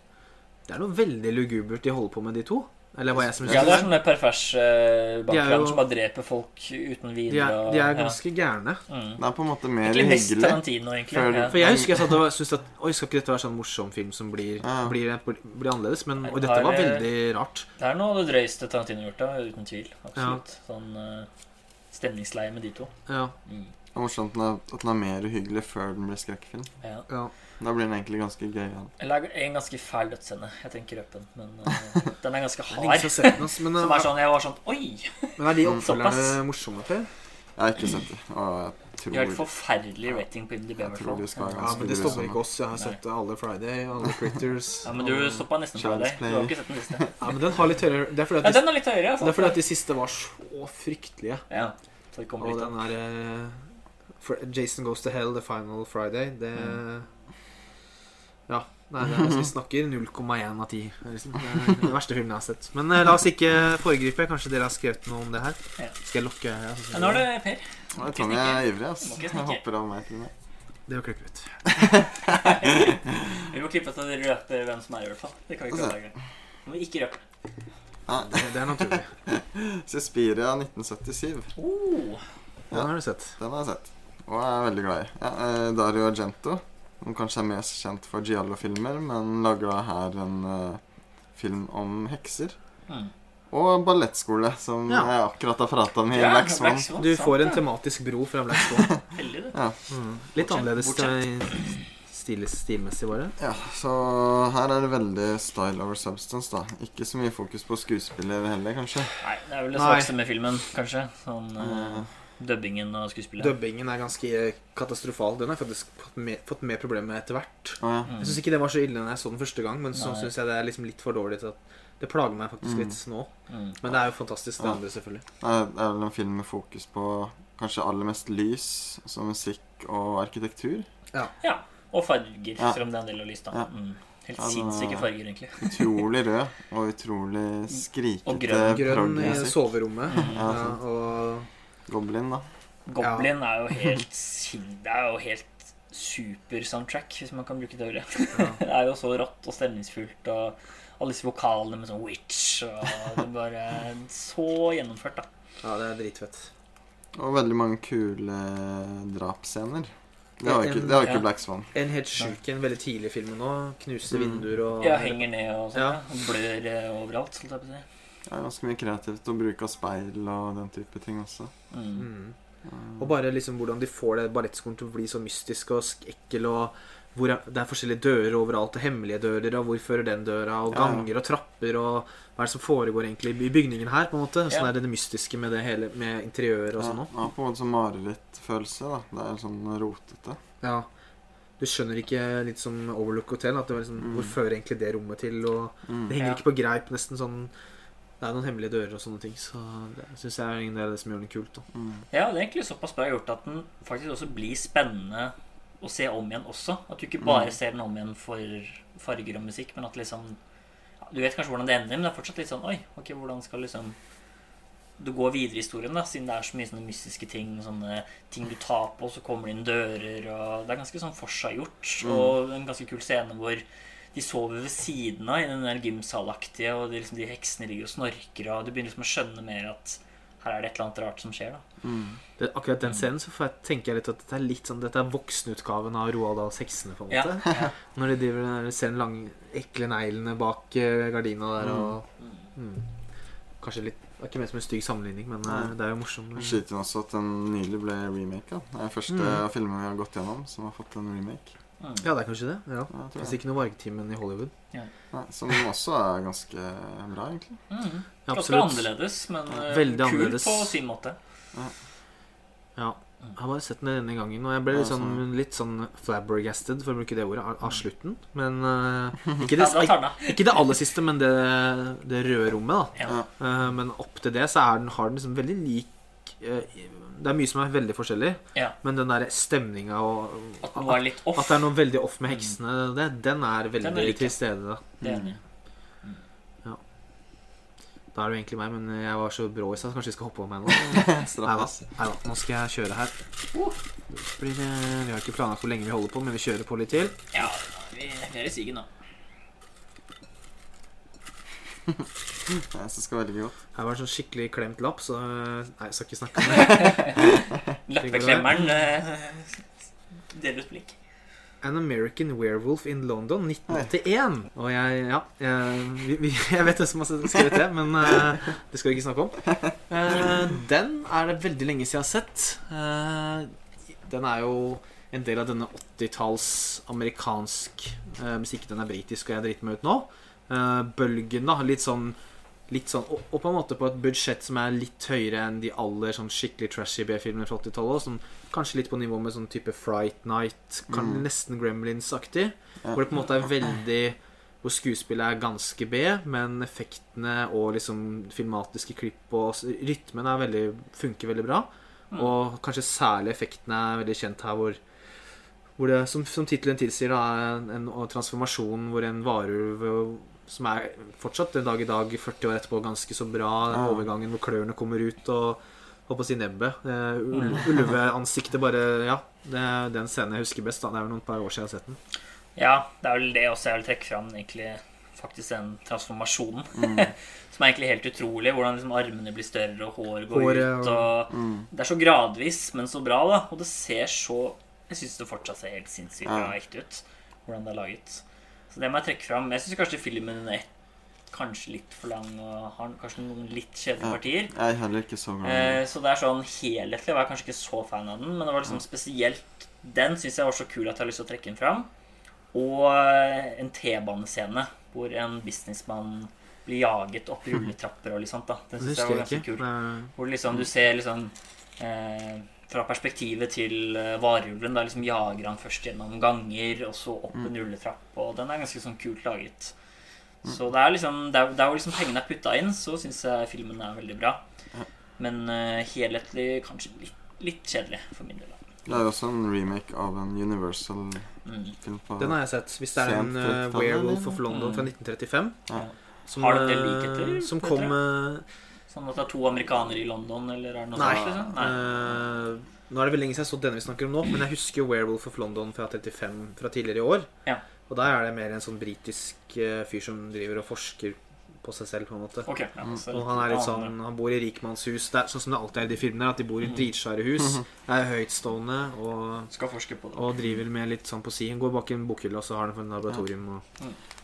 Det er noe veldig lugubert de holder på med, de to. Eller hva jeg som Ja, det er sånne pervers eh, bakgrunn som bare dreper folk uten de, er, de er ja. ganske gærne. Mm. Det er på en måte mer hyggelig. Egentlig. Før- Ja. For jeg husker jeg satt og syntes at Oi, skal ikke dette være sånn morsom film som blir, Ja. blir, blir annerledes? Men og dette var eh, veldig rart. Det er noe av det drøyeste Tarantino har gjort, da, uten tvil. Absolutt. Sånn uh, stemningsleie med de to. Ja, Mm. Det er morsomt at den er, at den er mer uhyggelig før den blir skrekkfilm. Ja. Ja. Da blir den egentlig ganske gøy. Ja. Eller er en ganske fæl dødsscene. Jeg tenker røpen, men uh, [laughs] den er ganske hard. er setten, ass, men, [laughs] Som eh, er sånn, jeg var sånn Oi! men er de Mm. oppfølgerne morsomme, til? Jeg har ikke sett det. Og jeg De har et forferdelig rating på IMDb. Jeg tror de skal Ja. Ja, men det stopper ikke oss. Jeg har sett alle Friday, alle [laughs] Critters Ja, men du stoppa nesten Friday. Du har ikke sett den siste. Ja, men den har litt høyere Det er fordi Ja, at de, er litt høyere. altså. det er fordi at de siste var så fryktelige. Ja, så det kommer litt Og den er eh, Jason Goes to Hell, The Final Friday, det Mm. Ja. Nei, det er, vi snakker 0,1 av 10. Det er liksom, det er den verste filmen jeg har sett. Men eh, la oss ikke foregripe. Kanskje dere har skrevet noe om det her? Skal jeg lukke? Ja, Ja, nå er det Per. Nå er jeg er ivrig. ass. Jeg hopper av meg til meg. Det å klippe ut. Vi må klippe at dere røper hvem som er, i hvert fall. Det kan vi ikke Altså. lage. Vi må ikke røpe. Ja, Det, det er naturlig. [laughs] Suspiria 1977. Oh, Den har du sett. Den har jeg sett. Og jeg er veldig glad i. Ja, eh, Dario Argento, som kanskje er mest kjent for Giallo-filmer, men lager da her en uh, film om hekser. mm. Og ballettskole, som Ja. jeg akkurat har prata om i Ja, Black Swan. Du får en tematisk bro fra Black Swan. [laughs] Heldig, du. Mm. Litt annerledes eh, stil, stilmessig, bare. Ja, så her er det veldig style over substance, da. Ikke så mye fokus på skuespiller heller, kanskje. Nei, det er vel det svakeste med filmen, kanskje. Sånn uh, dubbingen og skuespillet. Dubbingen er ganske katastrofal. Den har jeg faktisk fått mer, fått mer problemer med etter hvert. Ah, ja. Mm. Jeg syns ikke det var så ille da jeg så den første gang, men så syns jeg det er liksom litt for dårlig til at det plager meg faktisk Mm. litt nå. Mm. Men det er jo fantastisk, det Ja. andre, selvfølgelig. Det er vel en film med fokus på kanskje aller mest lys, som musikk og arkitektur. Ja. Og farger, Ja. selv om det er en del av lys, da. Ja. Mm. Helt Ja, sinnssyke farger, egentlig. Utrolig rød [laughs] og utrolig Og skrikete grønn. Grønn i soverommet. Mm. Ja, Ja, og Goblin, da. Goblin er jo helt. Det er jo helt super-soundtrack, hvis man kan bruke det ordet. ja. [laughs] Det er jo så rått og stemningsfullt, og alle disse vokalene med sånn witch og Det er bare så gjennomført, da. ja, det er dritfett. Og veldig mange kule drapsscener. Det har ikke, det har ikke ja. Black Swan. En helt sjuk en veldig tidlig i filmen nå. Knuser Mm. vinduer og Ja, henger ned og sånn. Ja. Ja. Blør eh, overalt, holdt jeg på å si. Det er ganske mye kreativt å bruke av speil og den type ting også. Mm. Mm. Og bare liksom hvordan de får det ballettskolen til å bli så mystisk og ekkel, og hvor det er forskjellige dører overalt, og hemmelige dører, og hvor fører den døra, og ganger og trapper, og hva er det som foregår egentlig i bygningen her, på en måte. Sånn Ja. er det det mystiske med det hele, med interiør og Ja, sånn òg. ja, på en måte sånn marerittfølelse, da. Det er sånn rotete. Ja. Du skjønner ikke litt som Overlook Hotel, at det var liksom, Mm. hvor fører egentlig det rommet til, og Mm. det henger Ja. ikke på greip, nesten sånn Det er noen hemmelige dører og sånne ting, så det syns jeg er en del av det som gjør den kult. Da. Mm. Ja, det er egentlig såpass bra gjort at den faktisk også blir spennende å se om igjen også. At du ikke bare Mm. ser den om igjen for farger og musikk, men at liksom ja, Du vet kanskje hvordan det ender, men det er fortsatt litt sånn Oi, ok, hvordan skal liksom du går videre i historien, da, siden det er så mye sånne mystiske ting. Sånne ting du tar på, så kommer det inn dører. Og det er ganske sånn forseggjort. Mm. Og en ganske kul scene hvor de sover ved siden av i den der gymsalaktige, og de, liksom, de heksene ligger og snorker, og du begynner liksom å skjønne mer at her er det et eller annet rart som skjer. da Mm. Det, akkurat den scenen så får jeg, tenker jeg litt at dette er litt sånn Dette er voksenutgaven av Roald Dahls heksene, på en måte. ja. [laughs] Når de driver ser den lange, ekle neglene bak eh, gardina der og Mm. mm. Kanskje litt Det er ikke mer som en stygg sammenligning, men eh, Nei. det er jo morsomt. Skyter også at den nylig ble remaka. Det er den første Mm. av filmene vi har gått gjennom som har fått en remake. Mm. Ja, det er kanskje det. Ja. Ja, jeg Hvis ikke noe Vargtimen i Hollywood. Nei, som også er ganske bra, egentlig. Mm. Ja, Ganske annerledes, men eh, Veldig kult annerledes. på sin måte. Ja. Jeg har bare sett den denne gangen, og jeg ble Ja, litt sånn, litt sånn flabbergasted, for å bruke det ordet, av, slutten. Men uh, [laughs] ikke, det, ikke det aller siste, men det, det røde rommet. da Ja. Ja. Eh, Men opp til det så er den, har den liksom veldig lik eh, Det er mye som er veldig forskjellig, Ja. men den der stemninga og At off. At det er noe veldig off med heksene, det, den er veldig Den er til stede. da Mm. er. Da er det jo egentlig meg, men jeg var så brå i stad, kanskje vi skal hoppe over meg nå. [laughs] Nei da, nå skal jeg kjøre her. Blir det, vi har ikke planlagt hvor lenge vi holder på, men vi kjører på litt til. Ja, vi, vi er i sigen nå. Jeg syns det skal veldig godt. Her var en sånn skikkelig klemt lapp, så Nei, jeg skal ikke snakke om det. [laughs] Lappeklemmeren eh, deler ut blikk. An American Werewolf in London 1981. Og jeg Ja, jeg, vi, [laughs] jeg vet hvem som har skrevet det, men uh, det skal vi ikke snakke om. Uh, den er det veldig lenge siden jeg har sett. Uh, den er jo en del av denne 80-talls amerikansk eh, musikk. Den er britisk, og jeg driter meg ut nå. Eh, bølgen, da. Litt sånn Litt sånn, og, og på en måte på et budsjett som er litt høyere enn de aller sånn skikkelig trashy B-filmene fra 80-tallet. Sånn, kanskje litt på nivå med sånn type Fright Night, kan, Mm. nesten Gremlins-aktig. Hvor det på en måte er veldig Hvor skuespillet er ganske B, men effektene og liksom filmatiske klipp og rytmen er veldig, funker veldig bra. Mm. Og kanskje særlig effektene er veldig kjent her, hvor, hvor det, som, som tittelen tilsier, er en, en transformasjon hvor en varulv som er fortsatt den dag i dag, 40 år etterpå, ganske så bra. Den Ja. overgangen hvor klørne kommer ut og Holdt på å si nebbet. Uh, ul. [laughs] Ulveansiktet bare Ja. Det er den scenen jeg husker best. da Det er vel noen par år siden jeg har sett den. Ja, det er vel det også jeg vil trekke fram, egentlig faktisk den transformasjonen. Mm. [laughs] Som er egentlig helt utrolig. Hvordan liksom armene blir større, og håret går Håret, ut. Og Mm. det er så gradvis, men så bra, da. Og det ser så Jeg syns det fortsatt ser helt sinnssykt Ja. bra ekte ut. Hvordan det er laget. Så det må jeg trekke fram. Jeg syns kanskje filmen er kanskje litt for lang og har kanskje noen litt kjedelige partier. Jeg er heller ikke så glad Eh, så det er sånn helhetlig. Jeg var kanskje ikke så fan av den, men det var liksom spesielt den syns jeg var så kul at jeg har lyst til å trekke den fram. Og eh, en T-banescene hvor en businessmann blir jaget opp [laughs] rulletrapper og litt sånt. da Den Det syns jeg var ganske kult. kul. Eh, Hvor liksom du ser liksom eh, Fra perspektivet til eh, varulven. Da liksom jager han først gjennom ganger, og så opp en rulletrapp. Og den er ganske sånn kult laget. Så det er liksom Der, der hvor liksom pengene er putta inn, så syns jeg filmen er veldig bra. Men uh, helhetlig kanskje litt, litt kjedelig for min del. Det er jo også en remake av en Universal-film Mm. på Den har jeg sett. Hvis det er en 30-tallet, Werewolf of London fra Mm. 1935 Ja. som, Har det eh, likheter, Som kom dere? Sånn at det er to amerikanere i London, eller er det noe Nei. sånt? Liksom? Nei. Uh, nå er det vel lenge siden jeg så denne vi snakker om nå, men jeg husker jo Werewolf of London fra 35 fra tidligere i år. Ja. Og der er det mer en sånn britisk eh, fyr som driver og forsker på seg selv, på en måte. Okay, ja, Og han er litt sånn Han bor i rikmannshus. Det er sånn som det alltid er i de filmene. At de bor i Mhm. dritsvære hus. Er høytstående og, Skal forske på det. og driver med litt sånn på si. Han går bak en bokhylle, og så har han en laboratorium. Og,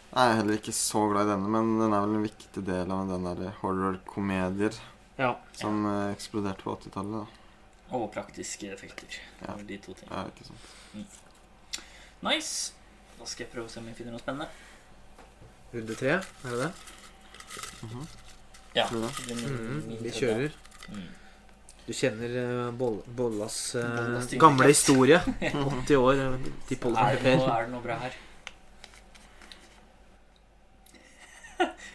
Jeg er heller ikke så glad i denne, men den er vel en viktig del av den der horror-komedier ja. som ja. eksploderte på 80-tallet. da. Og praktiske effekter. Det Ja. de to tingene. Ja, ikke sant. Nice. Da skal jeg prøve å se om jeg finner noe spennende. Runde tre, er det det? Mhm. Ja. Tror det. det min- Mhm, min vi kjører. Mm. Du kjenner eh, Boll, Bollas uh, Bollas gamle historie. [laughs] 80 år. eh, Er det, noe, er det noe bra her?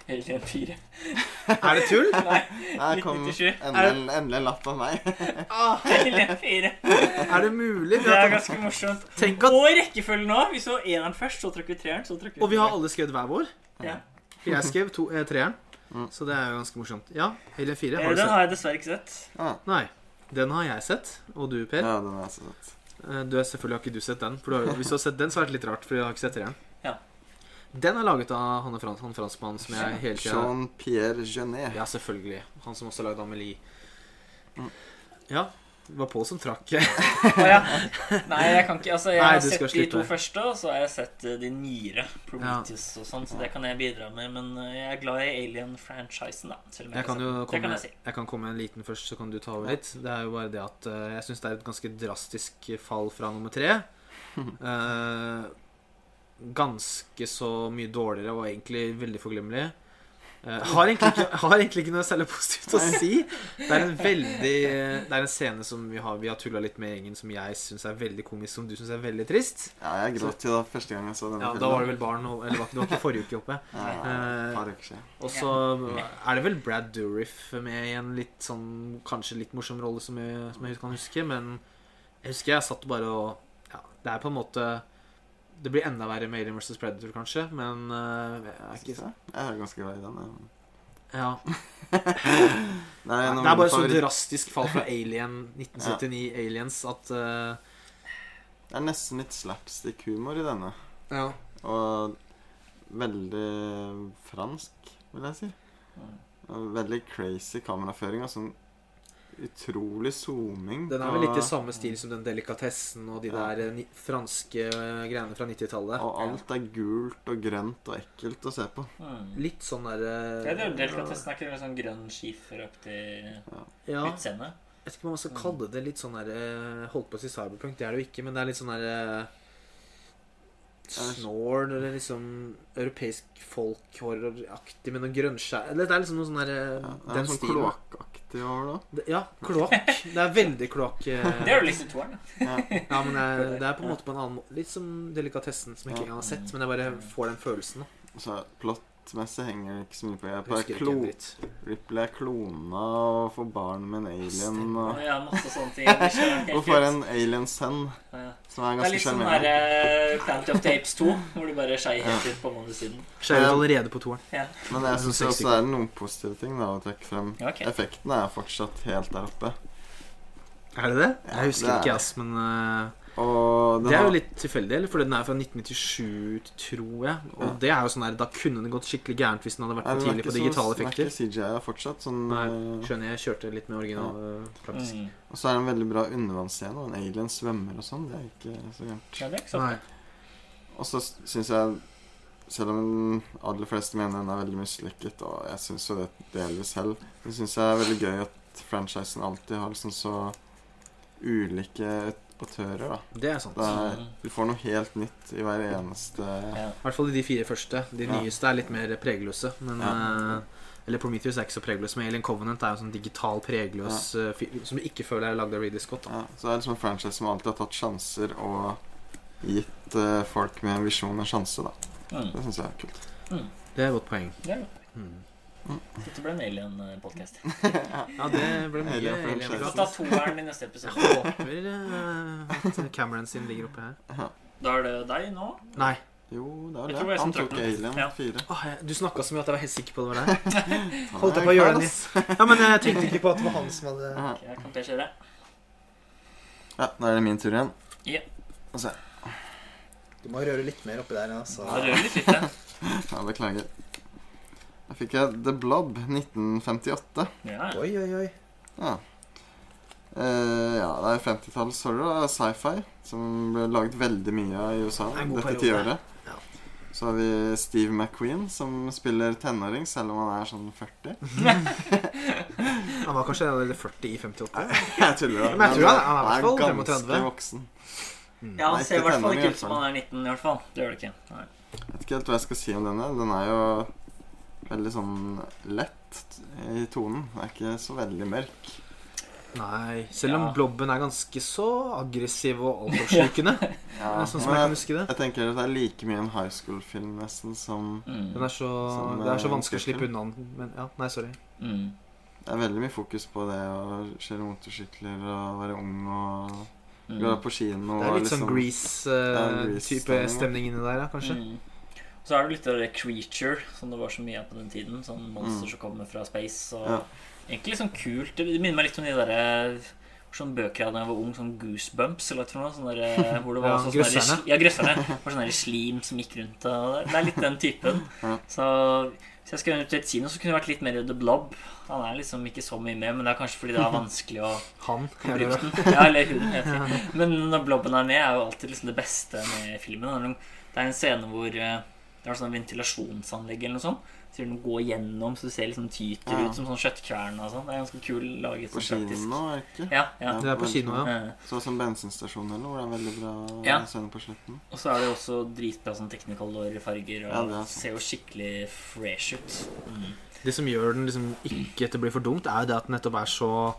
Alien 4. [laughs] Er det tull? [laughs] Nei, Her kom 1997. endelig, endelig en lapp av meg. Alien 4. Er det mulig? Det er ganske morsomt. Tenk at Og rekkefølgen nå. Vi så eneren først, så trakk vi treeren, så trakk vi Og vi har alle skrevet hver vår. ja. Jeg skrev to, eh, treeren, Mm. så det er jo ganske morsomt. Ja, Alien 4. Eh, Har du Den sett? har jeg dessverre ikke sett. Ah, Nei. Den har jeg sett. Og du, Per? ja, den har jeg sett. Eh, Du selvfølgelig har ikke du sett den. For du har, hvis du har sett den, så er det litt rart, for jeg har ikke sett treeren. Ja. Den er laget av han, frans, han franskmannen som jeg hele tida Jean-Pierre Genet. Ja, selvfølgelig. Han som også lagde Amelie. Mm. Ja. Det var Pål som trakk. [laughs] oh, ja. Nei, jeg kan ikke Altså, jeg Nei, har sett de to første, og så har jeg sett eh, de nyere. Prometheus og sånn, så det kan jeg bidra med. Men eh, jeg er glad i Alien-franchisen, da. Selv om jeg, Jeg kan jo har komme, kan jeg si. jeg kan komme med en liten først, så kan du ta over litt. Det er jo bare det at uh, jeg syns det er et ganske drastisk fall fra nummer tre. [laughs] Eh, ganske så mye dårligere og egentlig veldig forglemmelig. Uh, har, egentlig ikke, har egentlig ikke noe særlig positivt å si. Det er en veldig Det er en scene som vi har, vi har tulla litt med gjengen, som jeg syns er veldig komisk, som du syns er veldig trist. Ja, jeg gråt jo da første gang jeg så denne Ja, filmen. Da var det vel barn, eller var det var ikke forrige uke oppe. Ja, ja, Eh, siden. Og så er det vel Brad Dourif med i en litt sånn kanskje litt morsom rolle som jeg, som jeg kan huske, men jeg husker jeg satt bare og Ja, det er på en måte Det blir enda verre med Alien vs. Predator, kanskje, men uh, jeg er ikke jeg. Jeg er ganske glad i den. Men... Ja. [laughs] Det er, Det er bare så drastisk fall fra Alien [laughs] 1979 Aliens at uh... Det er nesten litt slapstick-humor i denne. Ja. Og veldig fransk, vil jeg si. Og veldig crazy kameraføring. Sånn utrolig zooming. Den er vel litt i samme stil som den delikatessen og de Ja. der eh, franske eh, greiene fra 90-tallet. Og alt er gult og grønt og ekkelt å se på. Mm. Litt sånn derre Ja, det er jo Delikatessen er ikke det sånn grønn skiferaktig ja. utseende? Jeg vet ikke om man skal kalle det litt sånn der eh, Holdt på å si cyberpunk, det er det jo ikke, men det er litt sånn der Snord, eller liksom europeisk folkhorroraktig med noe grønnskjær Eller det er liksom noe sånn der eh, Ja, det er sånn kloakkaktig hår, da. Det- Ja, kloakk. Det er veldig kloakk. [laughs] eh, Det er jo liksom toeren. da. Ja. Ja, men det er, det er på en måte på en annen måte. Litt som delikatessen, som jeg ikke engang har sett. Men jeg bare får den følelsen. da. Og så Plottmessig henger det ikke så mye på. Jeg er ikke klo. Ripley er klona og får barn med en alien. Og, Ja, masse sånne ting. Og får en alien sønn, Ja. som er Det er litt sånn sjarmerende. her uh, Plant of Tapes 2, hvor du bare skeier helt ut på manusiden. Skeier. Allerede på toeren. Ja. Men jeg syns også det er noen positive ting da å trekke frem. Ja, ok. Effektene er fortsatt helt der oppe. Er det det? Jeg husker det er- ikke, ass, men den Det er jo litt tilfeldig, eller? For den er fra 1997, tror jeg. Og Ja. det er jo sånn der, Da kunne det gått skikkelig gærent hvis den hadde vært for tidlig på digitale effekter. Den er ikke CGI fortsatt sånn Nei, eh, skjønner jeg. kjørte litt med original Ja. praktisk. Mm. Og så er det en veldig bra undervannsscene, og en alien svømmer og sånn. Det er ikke så gærent. Ja. Og så syns jeg Selv om aller fleste mener den er veldig mislykket, og jeg syns jo det delvis selv, så syns jeg er veldig gøy at franchisen alltid har liksom så ulike autører, da. Det er sant. Det er, Mm. du får noe helt nytt i hver eneste Ja. I hvert fall i de fire første. De Ja. nyeste er litt mer pregløse. Men Ja. eh, Eller Prometheus er ikke så pregløs, men Alien Covenant er jo sånn digital pregløs eh, som du ikke føler er lagd av Reedy Scott. Da. Ja, så det er liksom en franchise som alltid har tatt sjanser og gitt eh, folk med en visjon en sjanse, da. Mm. Det syns jeg er kult. Det er et godt poeng. Mm. Dette ble en alien-podkast. [laughs] Ja, det ble mye Alien Alien. Vi får ta toeren i neste Jeg håper eh, at Cameron sin ligger oppe her. Da er det deg nå. Nei. Jo, det er det. Han tok. Alien Ja. 4. Åh, jeg, du snakka så mye at jeg var helt sikker på det var deg. [laughs] Holdt jeg på å gjøre den i- Ja, men jeg tenkte ikke på at det var han som hadde okay, Ok, Jeg kan kjøre. Ja, da er det min tur igjen. Ja. Du må røre litt mer oppi der, altså. Ja, rører litt ja. [laughs] Ja, beklager. Da fikk jeg The Blob 1958. Ja. Oi, oi, oi. Ja. Eh, ja, det er 50-tallshorror og sci-fi som ble laget veldig mye av i USA dette tiåret. Ja. Så har vi Steve McQueen, som spiller tenåring selv om han er sånn 40. [laughs] Han var kanskje 40 i 58. Jeg tuller. Men jeg tror han er- han er i hvert fall ganske 35. voksen. ja, Han ser i hvert fall ikke ut som han er 19, i hvert fall. Det gjør det ikke. Nei. Jeg vet ikke helt hva jeg skal si om denne. Den er jo veldig sånn lett i tonen. Den er ikke så veldig mørk. Nei, selv om Ja. blobben er ganske så aggressiv og altoppslukende. [laughs] Ja, sånn som jeg kan jeg, huske det. jeg tenker at det er like mye en high school-film nesten som Mm. Den er så, Som, det er så eh, vanskelig å slippe unna den. Men ja, nei, sorry. Mm. Det er veldig mye fokus på det å kjøre motorsykler og være ung og Mm. gå på kino. Det er litt sånn liksom- Grease-type Grease-stemning, stemning inni der, ja, kanskje. Mm. Så er det litt av det creature, som det var så mye av på den tiden. Sånn monster Mm. som kommer fra space. Og Ja. Egentlig sånn kult. Det minner meg litt om de derre Sånne bøker jeg hadde da jeg var ung, sånn Goosebumps eller noe sånt. der, hvor det [laughs] var Ja, sånn der- grøsserne. Ja, grøsserne. Var sånn slim som gikk rundt. Og det- er litt den typen. [laughs] Ja. Så hvis jeg skulle eventuelt et kino, så kunne det vært litt mer The Blob. Han er liksom ikke så mye med, men det er kanskje fordi det er [laughs] vanskelig å Han. bruke den. Ja, eller hun. Men når Blobben er med, er jo alltid liksom det beste med filmen. Er Det er en scene hvor eh, det er sånn ventilasjonsanlegg eller noe sånt. Så den går gjennom, så du ser liksom tyter Ja. ut som sånn kjøttkvern og sånn. Det er ganske kul laget. På sånn kino nå, er det ikke? Ja, ja. Det er på kino, ja. Så som bensinstasjon eller noe, det er veldig bra Ja. scene på slutten. Og så er det også dritbra sånn technicolor-farger, og Ja, det er ser jo skikkelig fresh ut. Mm. det som gjør den liksom ikke til å bli for dumt, er jo det at den nettopp er så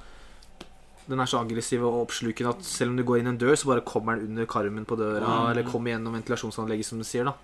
Den er så aggressiv og oppslukende at selv om du går inn en dør, så bare kommer den under karmen på døra, Mm. eller kommer gjennom ventilasjonsanlegget, som du sier, da.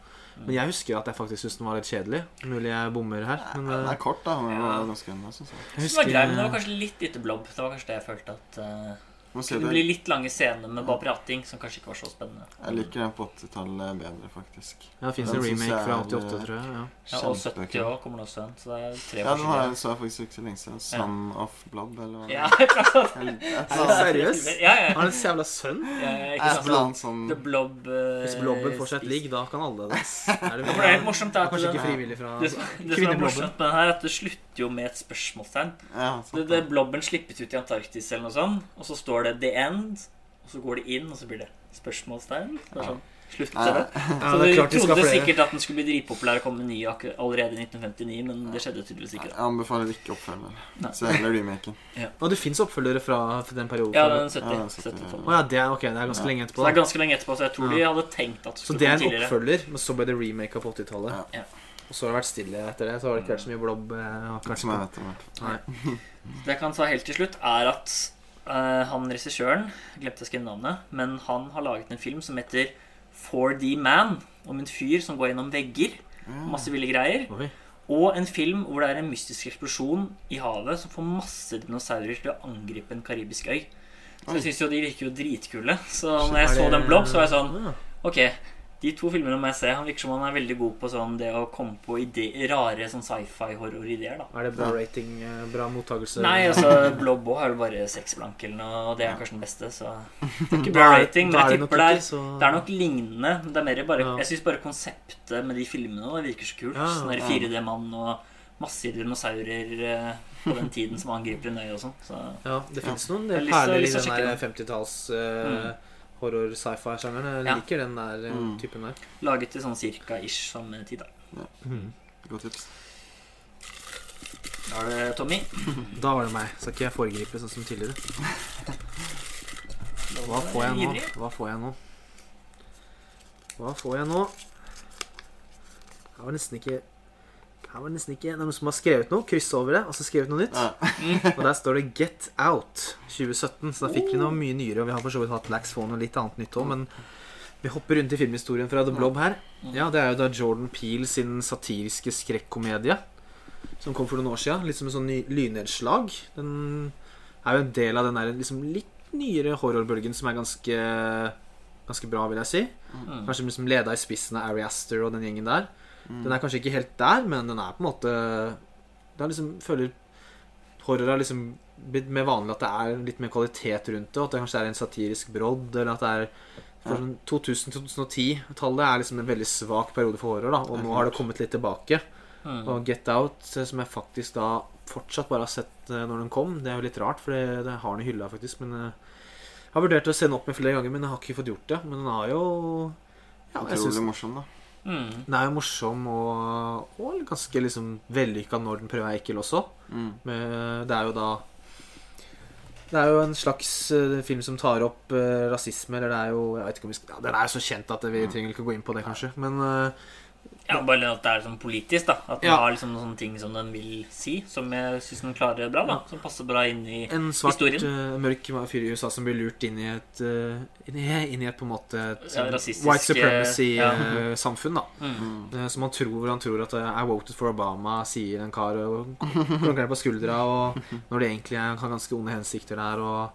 Men jeg husker at jeg faktisk syntes den var litt kjedelig. Mulig jeg bommer her. Men Den eh, er kort, da. Men Ja. den var ganske enda, synes jeg. jeg Så det var grei, men det var kanskje litt lite blobb. Det var kanskje det jeg følte at uh, Må bli Det det. blir litt lange scener med bare prating, som kanskje ikke var så spennende. Jeg liker den på 80-tallet bedre, faktisk. Ja, det fins en remake fra er, 88, eh, tror jeg. Ja. Ja, og 70 Kjempekul. år kommer det også en, så det er tre Ja, den har jeg så jeg faktisk ikke så lenge siden. Son of Blob, eller hva Ja. Er seriøst? Ja, ja. Har han en jævla sønn? ja, ja, ikke sant? sånn The Blob uh, Hvis blobben fortsatt seg et spist. ligg, da kan alle [laughs] det. Er det, Ja, det er helt morsomt. At Kanskje ikke frivillig fra det, som- det som er Kvinneblobben. morsomt med den her, er at det slutter jo med et spørsmålstegn. Ja, Det, det. Blobben slippes ut i Antarktis eller noe sånt, og så står det 'The End', og så går det inn, og så blir det spørsmålstegn. Det er sånn, Slutt til det. Så du er trodde flere. sikkert at den skulle bli dritpopulær og komme ny allerede i 1959, men det skjedde tydeligvis ikke. Jeg anbefaler ikke oppfølger. Så heller remaken. Og det fins oppfølgere fra den perioden. Ja, den 70. Ja, 70, 70 Å ja, det er, okay, det er ganske Ja. lenge Så etterpå. det er ganske lenge etterpå, så jeg tror de hadde tenkt at det Så det er en oppfølger, men så ble det remake på 80-tallet. Ja. Og så har det vært stille etter det. Så har det ikke vært så mye blobb. eh, ikke jeg vet om. Nei. Det jeg kan ta helt til slutt, er at uh, han regissøren Glemte å skrive navnet, men han har laget en film som heter 4D Man, om en fyr som går gjennom vegger. Masse ville greier. Oi. Og en film hvor det er en mystisk eksplosjon i havet som får masse dinosaurer til å angripe en karibisk øy. Så jeg syns jo de virker jo dritkule. Så når jeg så den blobb, så var jeg sånn Ok, de to filmene må jeg se. Han virker som han er veldig god på sånn det å komme på ide rare sånn sci-fi-horror-ideer. da Er det bra rating, eh, bra mottakelse? Nei, altså Blob har jo bare seks blank eller noe, og det er kanskje den beste, så [laughs] det er ikke bra rating. Men jeg tipper det er, det er nok lignende. Det er mer bare, Jeg syns bare konseptet med de filmene det virker så kult. Sånn der ja. 4D-mann og masse dinosaurer eh, på den tiden som angriper en øy og sånn. Så Ja, det fins noen perler i lyst den der 50-talls eh, horror-sci-fi-sjangeren. Jeg Ja. liker den der eh, Mm. typen der. laget til sånn cirka ish samme tid, da. Godt tips. Da er det Tommy. [laughs] Da var det meg. Skal ikke jeg foregripe sånn som tidligere. [laughs] Hva får jeg nå? Hva får jeg nå? Hva får jeg nå? Jeg var nesten ikke Her var det nesten ikke noen som har skrevet noe, kryss over det, og så skrevet noe nytt. Ja. [laughs] Og der står det 'Get Out' 2017. Så da fikk vi noe mye nyere. Og vi har for så vidt hatt Lax Phone og litt annet nytt òg, men vi hopper rundt i filmhistorien fra The Blob her. Ja, Det er jo da Jordan Peel sin satiriske skrekkomedie som kom for noen år siden. Litt som en sånn lynnedslag. Den er jo en del av den der liksom litt nyere horrorbølgen som er ganske Ganske bra, vil jeg si. Mm. Kanskje liksom leda i spissen av Ari Aster og den gjengen der. Mm. Den er kanskje ikke helt der, men den er på en måte Det er liksom føler Horror har liksom blitt mer vanlig at det er litt mer kvalitet rundt det, at det kanskje er en satirisk brodd, eller at det er for Ja. sånn 2000-2010-tallet er liksom en veldig svak periode for horror, da, og nå har det kommet litt tilbake. Mm. Og Get Out, eh, som jeg faktisk da fortsatt bare har sett eh, når den kom, det er jo litt rart, for det, det har den i hylla, faktisk, men eh, jeg har vurdert å se den opp med flere ganger, men jeg har ikke fått gjort det. Men den har jo ja, jeg synes Utrolig morsom, da. Mm. den er jo morsom og, og ganske liksom vellykka når den prøver å være ekkel også. Mm. Men det er jo da Det er jo en slags eh, film som tar opp eh, rasisme, eller det er jo Jeg vet ikke om vi skal ja, Den er jo så kjent at vi trenger ikke å gå inn på det, kanskje. Men eh, Ja, bare at det er sånn politisk, da. At den Ja. har liksom noen sånne ting som den vil si, som jeg syns den klarer bra. da Som passer bra inn i En svart, Historien. Uh, mørk fyr i USA som blir lurt inn i et uh, inn, i, inn i et på en måte et, Ja, white supremacy-samfunn. ja. supremacy-samfunn. da mm. uh, Som han tror han tror at I voted for Obama, sier en kar og klunker på skuldra, og [laughs] når det egentlig er, har ganske onde hensikter der. Og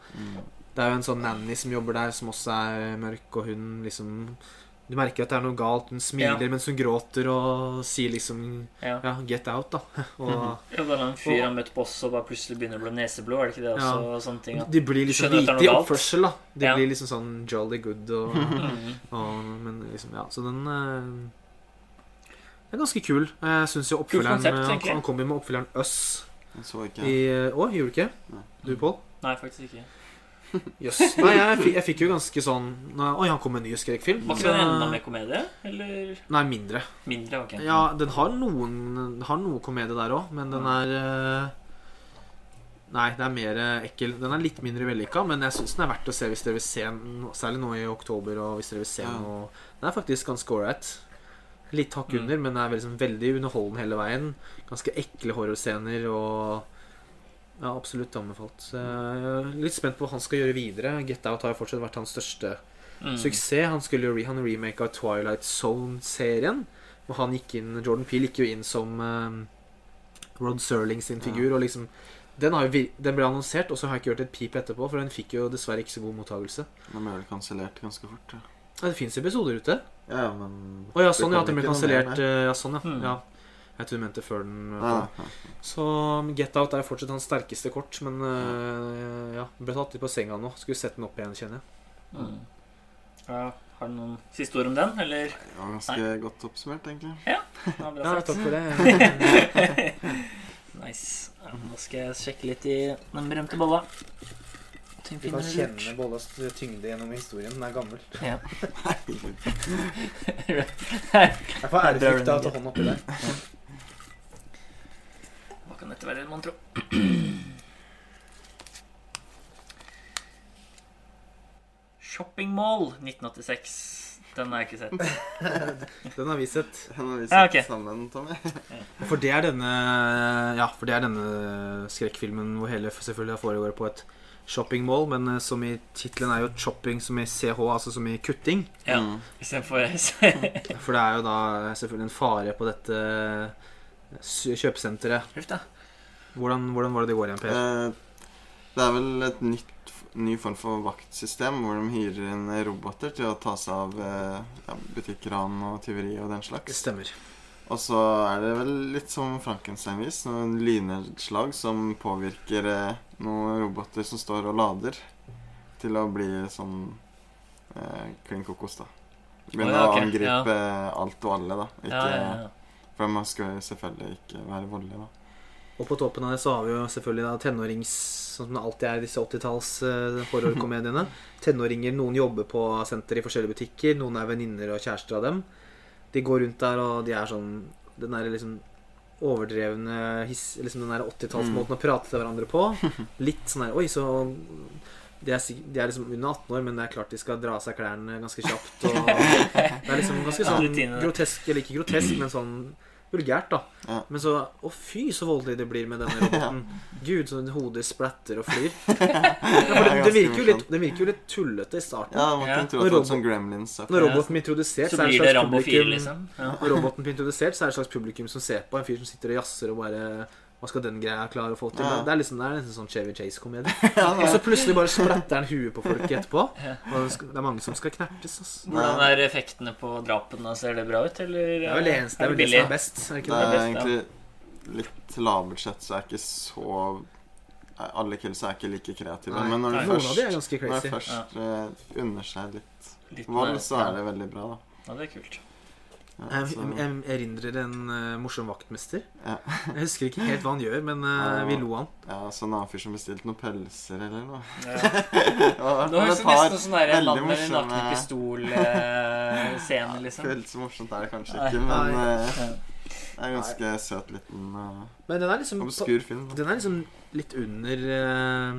det er jo en sånn nanny som jobber der, som også er mørk, og hun liksom Du merker at det er noe galt. Hun smiler Ja. mens hun gråter og sier liksom Ja. Ja, get out, da. [laughs] Og Ja, det er en fyr han møtte på oss og bare plutselig begynner å bli neseblå. Er det ikke det også? Ja. og sånne ting at, de blir liksom hvite i oppførsel, da. De Ja. blir liksom sånn jolly good og, [laughs] mm. og Men liksom, ja. Så den eh, er ganske kul. Jeg syns jo oppfølgeren konsept, eh, han, kom jo med oppfølgeren ikke. i eh, Å, gjorde du ikke? Du, Pål? Nei, faktisk ikke. Jøss. [laughs] Nei, jeg, fikk- jeg fikk jo ganske sånn Oi, han kom med en ny skrekkfilm. Var ikke den enda mer komedie? Eller Nei, mindre. mindre? ok Ja, den har noen Den har noe komedie der òg, men den er eh, Nei, det er mer eh, ekkel. Den er litt mindre vellykka, men jeg syns den er verdt å se hvis dere vil se den, særlig nå i oktober. Og hvis dere vil se Ja. noe Den er faktisk ganske ålreit. Litt hakk Mm. under, men den er liksom veldig underholdende hele veien. Ganske ekle horrorscener og Ja, absolutt anbefalt. Litt spent på hva han skal gjøre videre. Get Out har jo fortsatt vært hans største Mm. suksess. Han skulle jo re han remake av Twilight Zone-serien. Og han gikk inn Jordan Peele gikk jo inn som eh, Rod Serling sin figur. Og liksom den, har jo vir den ble annonsert, og så har jeg ikke hørt et pip etterpå. For den fikk jo dessverre ikke så god mottakelse. Den ble vel kansellert ganske fort. Ja, Ja, det fins episoder ute. ja ja, men Å ja, sånn ja, at den ble kansellert. eh, Ja, sånn ja. Mm. ja. Jeg tror du mente før den ja, nei, nei. Så Get Out er fortsatt hans sterkeste kort, men eh, ja. Ble tatt litt på senga nå. Skulle sett den opp igjen, kjenner jeg. Mm. Ja, har du noen siste ord om den, eller? Det var ganske godt oppsummert, egentlig. Ja, Ja, takk for det. [laughs] Nice. Nå skal jeg sjekke litt i den berømte bolla. Du kan kjenne bollas tyngde gjennom historien. Den er gammel. Ja. [laughs] [laughs] jeg får ærefrykt av å ta hånd oppi der. Kan dette være, mon tro? [clears throat] Shopping Mall 1986. Den har jeg ikke sett. [laughs] Den har vi sett. Den har vi Ja, okay. sammen, Tommy. [laughs] For det er denne Ja, for det er denne skrekkfilmen hvor hele selvfølgelig foregår på et shoppingmall, men eh, som i tittelen er jo 'shopping' som i CH, altså som i kutting. Ja, Mm. istedenfor [laughs] For det er jo da selvfølgelig en fare på dette s- kjøpesenteret. Huff da. Hvordan, hvordan var det det går igjen, Per? Eh, Det er vel et nytt, ny form for vaktsystem hvor de hyrer inn roboter til å ta seg av eh, ja, butikkran og tyveri og den slags. Det stemmer. Og så er det vel litt som Frankenstein-vis. Noen lynnedslag som påvirker eh, noen roboter som står og lader, til å bli sånn eh, klin kokos, da. Begynne Å, ja, okay. å angripe alt og alle, da. Ikke, Ja, ja, ja. For man skal selvfølgelig ikke være voldelig, da. Og på toppen av det så har vi jo selvfølgelig da tenårings Sånn som det alltid er i disse 80-talls eh, horrorkomediene. [laughs] Tenåringer. Noen jobber på senter i forskjellige butikker. Noen er venninner og kjærester av dem. De går rundt der, og de er sånn Den der liksom overdrevne hiss, liksom Den der 80-tallsmåten å prate til hverandre på. [laughs] Litt sånn der Oi, så de er, de er liksom under 18 år, men det er klart de skal dra av seg klærne ganske kjapt. Og [laughs] det er liksom ganske sånn grotesk, eller ikke grotesk, men sånn vulgært, da. Ja. Men så Å, fy, så voldelig det blir med denne [laughs] roboten. Gud, så hodet splatter og flyr. [laughs] Ja, det, det, virker jo litt, det virker jo litt tullete i starten. Ja, man kunne tro at det var sånn Gremlins. Når roboten blir introdusert, Så så er det blir det slags Rambo 4, publikum liksom. Ja. Når roboten blir introdusert, så er det et slags publikum som ser på en fyr som sitter og jazzer og bare Hva skal den greia klare å få til? Ja. Det er liksom det er nesten sånn Chevy Chase-komedie. [laughs] Ja, Og så plutselig bare splatter han huet på folk etterpå. [laughs] Og det er mange som skal knertes. Altså. Hvordan er effektene på drapene? Ser det bra ut, eller? Det er vel det eneste. Det er vel det som er best. Er det Det er best, egentlig litt lavbudsjett, så er ikke så Alle kills er ikke like kreative. Nei, men når du først, når du først eh, unner seg litt Litt vold, så er det veldig bra, da. Ja, det er kult. Jeg, erindrer en uh, morsom vaktmester. Ja. Jeg husker ikke helt hva han gjør, men uh, vi lo han. ja, så en annen fyr som bestilte noen pølser eller noe. Ja. [laughs] Ja, Nå høres det par nesten sånn der veldig mann med en nakne pistol-scene, liksom. Føles så morsomt er det kanskje ikke, men Nei. eh, det er en ganske søt liten uh, Men den er liksom obskur film. Den er liksom litt under eh,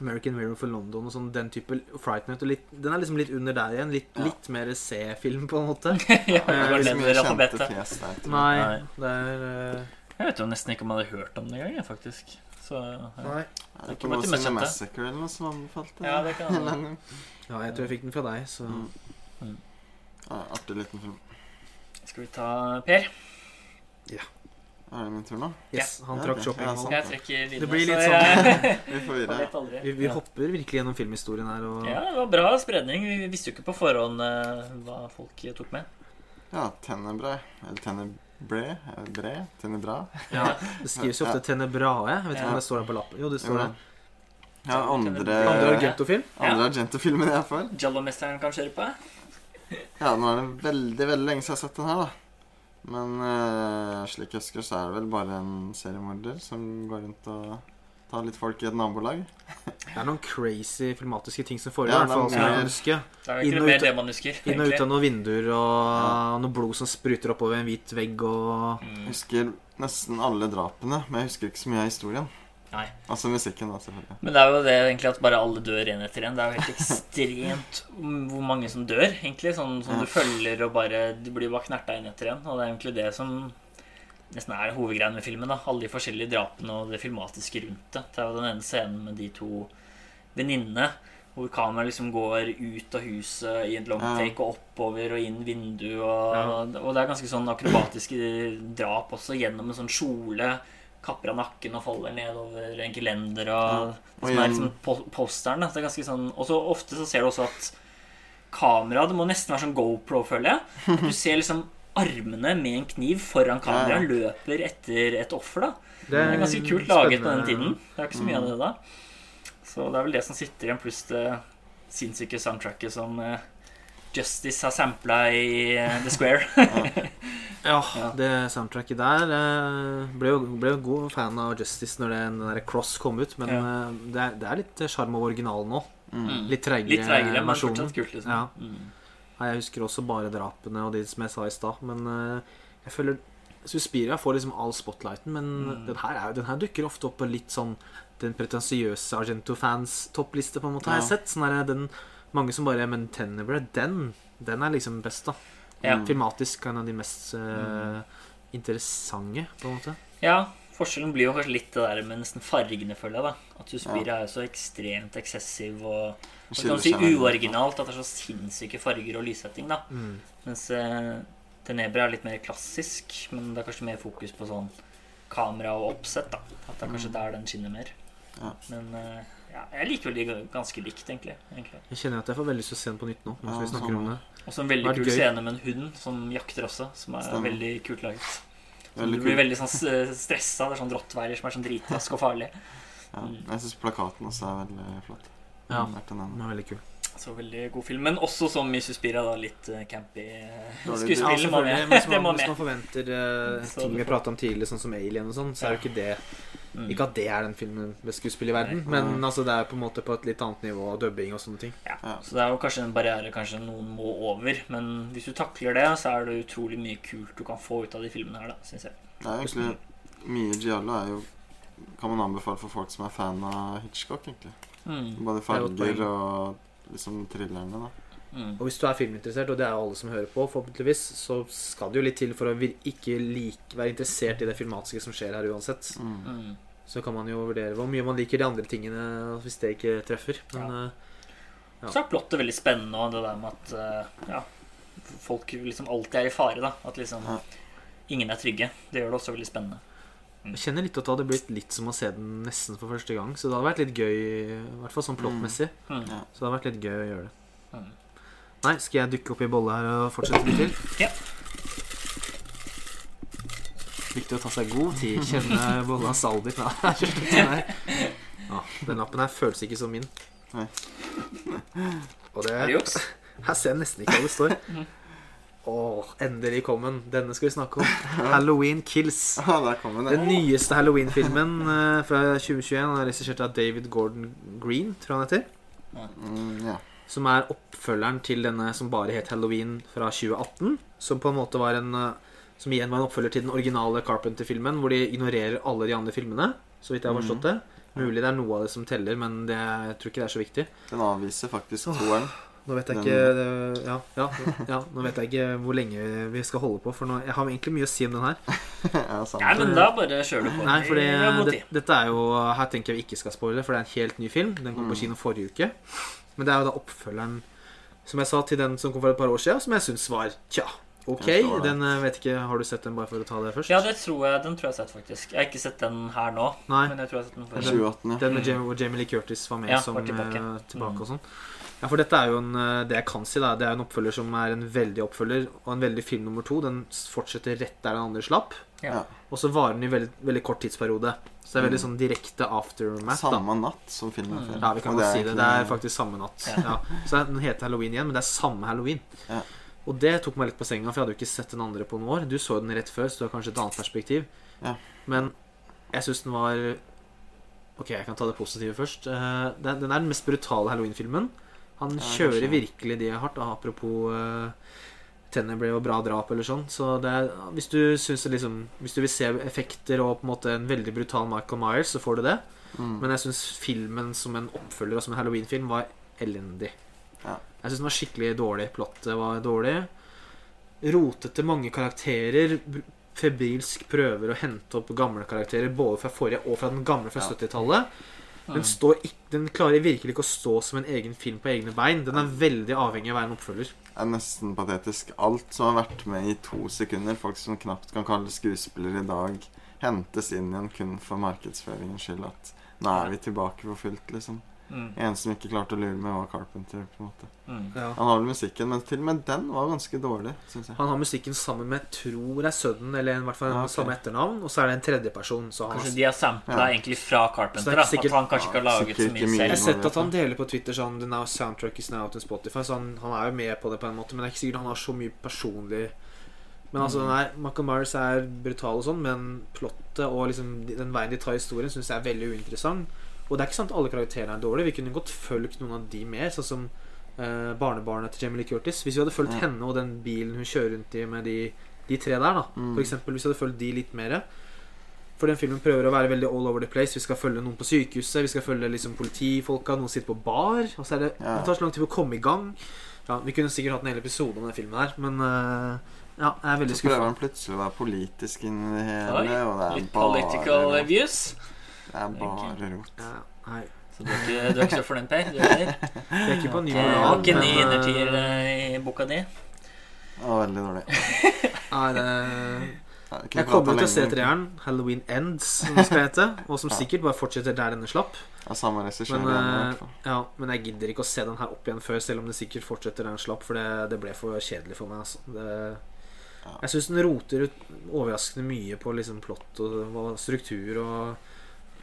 American Mirror for London og sånn, den type Fright Night og litt, Den er liksom litt under der igjen. Litt, Ja. litt mer C-film, på en måte. [laughs] ja, det var liksom mye kjente fjes der. jeg. Nei, det er uh... Jeg vet jo nesten ikke om jeg hadde hørt om det engang, faktisk. Så ja. Nei. Er det ikke noe som. Massacre eller noe som anbefalte? Ja, det kan [laughs] Ja, jeg tror jeg fikk den fra deg, så Mm. Ja, artig liten film. Skal vi ta Per? Er det min tur nå? Yes, han Ja, trakk shopping. Ja, sant. Jeg trekker linja. Det blir litt sånn- Vi får [laughs] videre. Vi, vi hopper virkelig gjennom filmhistorien her. Og Ja, det var bra spredning. Vi visste jo ikke på forhånd uh, hva folk tok med. Ja, Tenebrae. Eller Tenebre? Bre? Tenebra? Ja, Det skrives jo ofte Tenebrae. Jeg vet ikke Ja. om det står der på lappen. Jo, det står der. Ja, andre Andre Argento-film. Andre Argento-filmen jeg får. Jallo-mesteren kan kjøre på. Ja, nå er det veldig, veldig lenge siden jeg har sett den her, da. Men uh, slik jeg husker, så er det vel bare en seriemorder som går rundt og tar litt folk i et nabolag. [laughs] Det er noen crazy filmatiske ting som foregår. Ja, det er jeg huske. Det er ikke mer det man husker. Inn og ut av noen vinduer og noe blod som spruter oppover en hvit vegg og Jeg Mm. husker nesten alle drapene, men jeg husker ikke så mye av historien. Nei. Altså musikken, da, selvfølgelig. Men det er jo det egentlig at bare alle dør en etter en. Det er jo helt ekstremt hvor mange som dør, egentlig. Sånn som Ja. du følger og bare Du blir bare knerta en etter en. Og det er egentlig det som nesten er hovedgreia med filmen. da Alle de forskjellige drapene og det filmatiske rundt det. Det er jo den ene scenen med de to venninnene. Hvor kameraet liksom går ut av huset i en long Ja. take og oppover og inn vinduet. Og, og det er ganske sånn akrobatiske drap også, gjennom en sånn kjole. Kapper av nakken og faller nedover en gelender. Og, ja. som er liksom posteren. Da. Det er ganske sånn Og så ofte så ser du også at kamera Det må nesten være sånn GoPro, føler jeg. At du ser liksom armene med en kniv foran kamera Ja, løper etter et offer. da Det er ganske kult laget på den tiden. Det er ikke så mye av det da. Så det er vel det som sitter igjen, pluss det sinnssyke soundtracket som eh, Justice har sampla i eh, The Square. [laughs] Ja, Ja. det soundtracket der eh, ble jo, ble jo god fan av Justice når det, den der Cross kom ut, men Ja. eh, det, er, det er litt sjarm over originalen nå. Mm. Litt treigere, Litt men versjonen. liksom Ja. Mm. Jeg husker også bare drapene og de som jeg sa i stad, men jeg føler Suspiria får liksom all spotlighten, men Mm. den, her er, den her dukker ofte opp på litt sånn den pretensiøse Argento-fans toppliste, på en måte, har jeg sett. Sånn er den, mange som bare Men Tenebra, den, den er liksom best, da. Ja. Mm. Filmatisk en av de mest eh, interessante, på en måte. Ja, forskjellen blir jo kanskje litt det der med nesten fargene, føler jeg. da At Suspiria er jo så ekstremt eksessiv og og kan si, uoriginalt. At det er så sinnssyke farger og lyssetting. da Mm. Mens uh, Tenebra er litt mer klassisk, men det er kanskje mer fokus på sånn kamera og oppsett. da At det er kanskje der den skinner mer. Ja. Men eh, ja, jeg liker vel de ganske likt, egentlig. egentlig. Jeg kjenner at jeg får veldig lyst til å se den på nytt nå. Mens Ja, vi snakker om det Og så en veldig kul gøy. scene med en hund som jakter også, som er Stemmer. veldig kult laget. Veldig du blir kul. veldig sånn stressa. Det er sånn rottweiler som er sånn dritrask og farlig. Ja. Mm. Jeg syns plakaten også er veldig flott. Ja. Den er veldig kul. Så veldig god film. Men også som i Suspira, da, litt eh, campy skuespill. Ja, [laughs] det må med. Hvis man, forventer uh, ting vi prata om tidlig, sånn som Alien og sånn, så er jo ikke det Mm. Ikke at det er den filmen med skuespill i verden, Nei. men altså, det er på en måte på et litt annet nivå, dubbing og sånne ting. Ja. Ja. Så det er jo kanskje en barriere kanskje noen må over. Men hvis du takler det, så er det utrolig mye kult du kan få ut av de filmene her, da, syns jeg. Det er egentlig Mye Giallo er jo Kan man anbefale for folk som er fan av Hitchcock, egentlig. Mm. Både er farger og liksom thrillerne, da. Mm. Og hvis du er filminteressert, og det er jo alle som hører på, forhåpentligvis, så skal det jo litt til for å ikke like, være interessert i det filmatiske som skjer her uansett. Mm. Mm. Så kan man jo vurdere hvor mye man liker de andre tingene hvis det ikke treffer. Men Ja. eh, Ja. Så er plottet veldig spennende, og det der med at eh, ja, folk liksom alltid er i fare. da At liksom ingen er trygge. Det gjør det også veldig spennende. jeg kjenner litt at det hadde blitt litt som å se den nesten for første gang. Så det hadde vært litt gøy, i hvert fall sånn plottmessig. Mm. Ja. Så det hadde vært litt gøy å gjøre det. Nei, skal jeg dukke opp i bolle her og fortsette litt til? Ja. Viktig å ta seg god tid. Kjenne bollas alder. Nei. Ja, den lappen her føles ikke som min. Nei. Og det Er? Her ser jeg nesten ikke hva det står. Å, Åh, endelig kom den. Denne skal vi snakke om. [laughs] Halloween Kills. Ah, den, Den nyeste Halloween-filmen eh, fra 2021. den er regissert av David Gordon Green, tror jeg han heter. Mm, ja. Som er oppfølgeren til denne som bare het Halloween fra 2018. Som på en måte var en eh, Som igjen var en oppfølger til den originale Carpenter-filmen, hvor de ignorerer alle de andre filmene. så vidt jeg har forstått det. Mulig det er noe av det som teller, men det, jeg tror ikke det er så viktig. Den avviser faktisk toeren. Nå vet jeg ikke ja, ja, ja, nå vet jeg ikke hvor lenge vi skal holde på, for nå, jeg har egentlig mye å si om den her. [laughs] ja. Nei, men da bare kjører du på. Nei, for Vi har god det, dette er jo Her tenker jeg vi ikke skal spoile, for det er en helt ny film. Den kom på Mm. kino forrige uke. Men det er jo da oppfølgeren, som jeg sa, til den som kom for et par år siden, som jeg syns var tja, ok. Den eh, vet ikke Har du sett den, bare for å ta det først? Ja, det tror jeg, den tror jeg har sett, faktisk. Jeg har ikke sett den her nå, Nei. men jeg tror jeg har sett den før. 28. ja. Den med Jamie, hvor Jamie Lee Curtis var med Ja, som var tilbake. eh, tilbake Mm. og sånn. Ja, for dette er jo en eh, Det jeg kan si, da, det er en oppfølger som er en veldig oppfølger, og en veldig film nummer to. Den fortsetter rett der den andre slapp. Ja. Og så varer den i veldig, veldig kort tidsperiode. Så det er veldig Mm. sånn direkte aftermath. da Samme natt som filmen Mm. før. Ja, vi kan godt si det. egentlig- Det er faktisk samme natt. Ja. Så Den heter Halloween igjen, men det er samme halloween. Ja. Og det tok meg litt på senga, for jeg hadde jo ikke sett den andre på noen år. Du så den rett før, så du har kanskje et annet perspektiv. Ja. Men jeg syns den var Ok, jeg kan ta det positive først. Eh, Den, den er den mest brutale halloween-filmen. Han Ja, kjører kanskje. virkelig det hardt, da, apropos uh, Tennebrae og bra drap eller sånn. Så det er, hvis du liksom Hvis du vil se effekter og på en måte en veldig brutal Michael Myers, så får du det. Mm. Men jeg syns filmen som en oppfølger og som en halloween-film var elendig. Ja. Jeg syns den var skikkelig dårlig. Plottet var dårlig. Rotete mange karakterer. Febrilsk prøver å hente opp gamle karakterer både fra forrige og fra den gamle fra Ja. 70-tallet. Den, Mm. står ikk- den klarer virkelig ikke å stå som en egen film på egne bein. Den er veldig avhengig av å være en oppfølger. Det er nesten patetisk. Alt som har vært med i to sekunder, folk som knapt kan kalle skuespillere i dag, hentes inn igjen kun for markedsføringens skyld. At nå er vi tilbake for fullt, liksom. Mm. En som ikke klarte å lure med, var Carpenter. på en måte Mm. Ja. Han har vel musikken, men til og med den var ganske dårlig. Han har musikken sammen med tror jeg sønnen, eller i hvert fall Ja, okay. samme etternavn. Og så er det en tredjeperson. Så han Kanskje de har sampla Ja. egentlig fra Carpenter. er Da. sikkert- At han kanskje ikke har Ja, laget så mye selv? Jeg har sett at han deler på Twitter sånn The now soundtrack is now out on Spotify, så han, han er jo med på det på en måte, men det er ikke sikkert han har så mye personlig Men altså, nei, Michael Myers er brutal og sånn, men plottet og liksom den veien de tar historien, syns jeg er veldig uinteressant. Og det er ikke sant at alle karakterene er dårlige. Vi kunne godt fulgt noen av de mer, sånn som uh, barnebarnet til Jamie Lee Curtis. Hvis vi hadde fulgt mm. henne og den bilen hun kjører rundt i med de, de tre der, da, Mm. for eksempel, hvis vi hadde fulgt de litt mer For den filmen prøver å være veldig all over the place. Vi skal følge noen på sykehuset, vi skal følge liksom politifolka, noen sitter på bar. Og så er det, Ja. det tar så lang tid å komme i gang. Ja, Vi kunne sikkert hatt en hel episode om den filmen her, men uh, ja, jeg er veldig Så prøver han plutselig å være politisk inni det hele, Oi, og det er Litt bare political views. Det er bare rot. Ja, nei, Så du er ikke, du er ikke så fornøyd, Per? Du er Det er ikke på ny moral. Har ikke ni men, innertier eh, eh, i boka di? Det var veldig dårlig. [laughs] nei, det, Jeg, kommer til å se treeren, Halloween Ends, som det skal hete, og som sikkert bare fortsetter der denne slapp. Ja, samme Men, igjen, i eh, ja, men jeg gidder ikke å se den her opp igjen før, selv om det sikkert fortsetter der den slapp, for det, det ble for kjedelig for meg. Altså. Det, Ja. jeg syns den roter ut overraskende mye på liksom plott og, og struktur og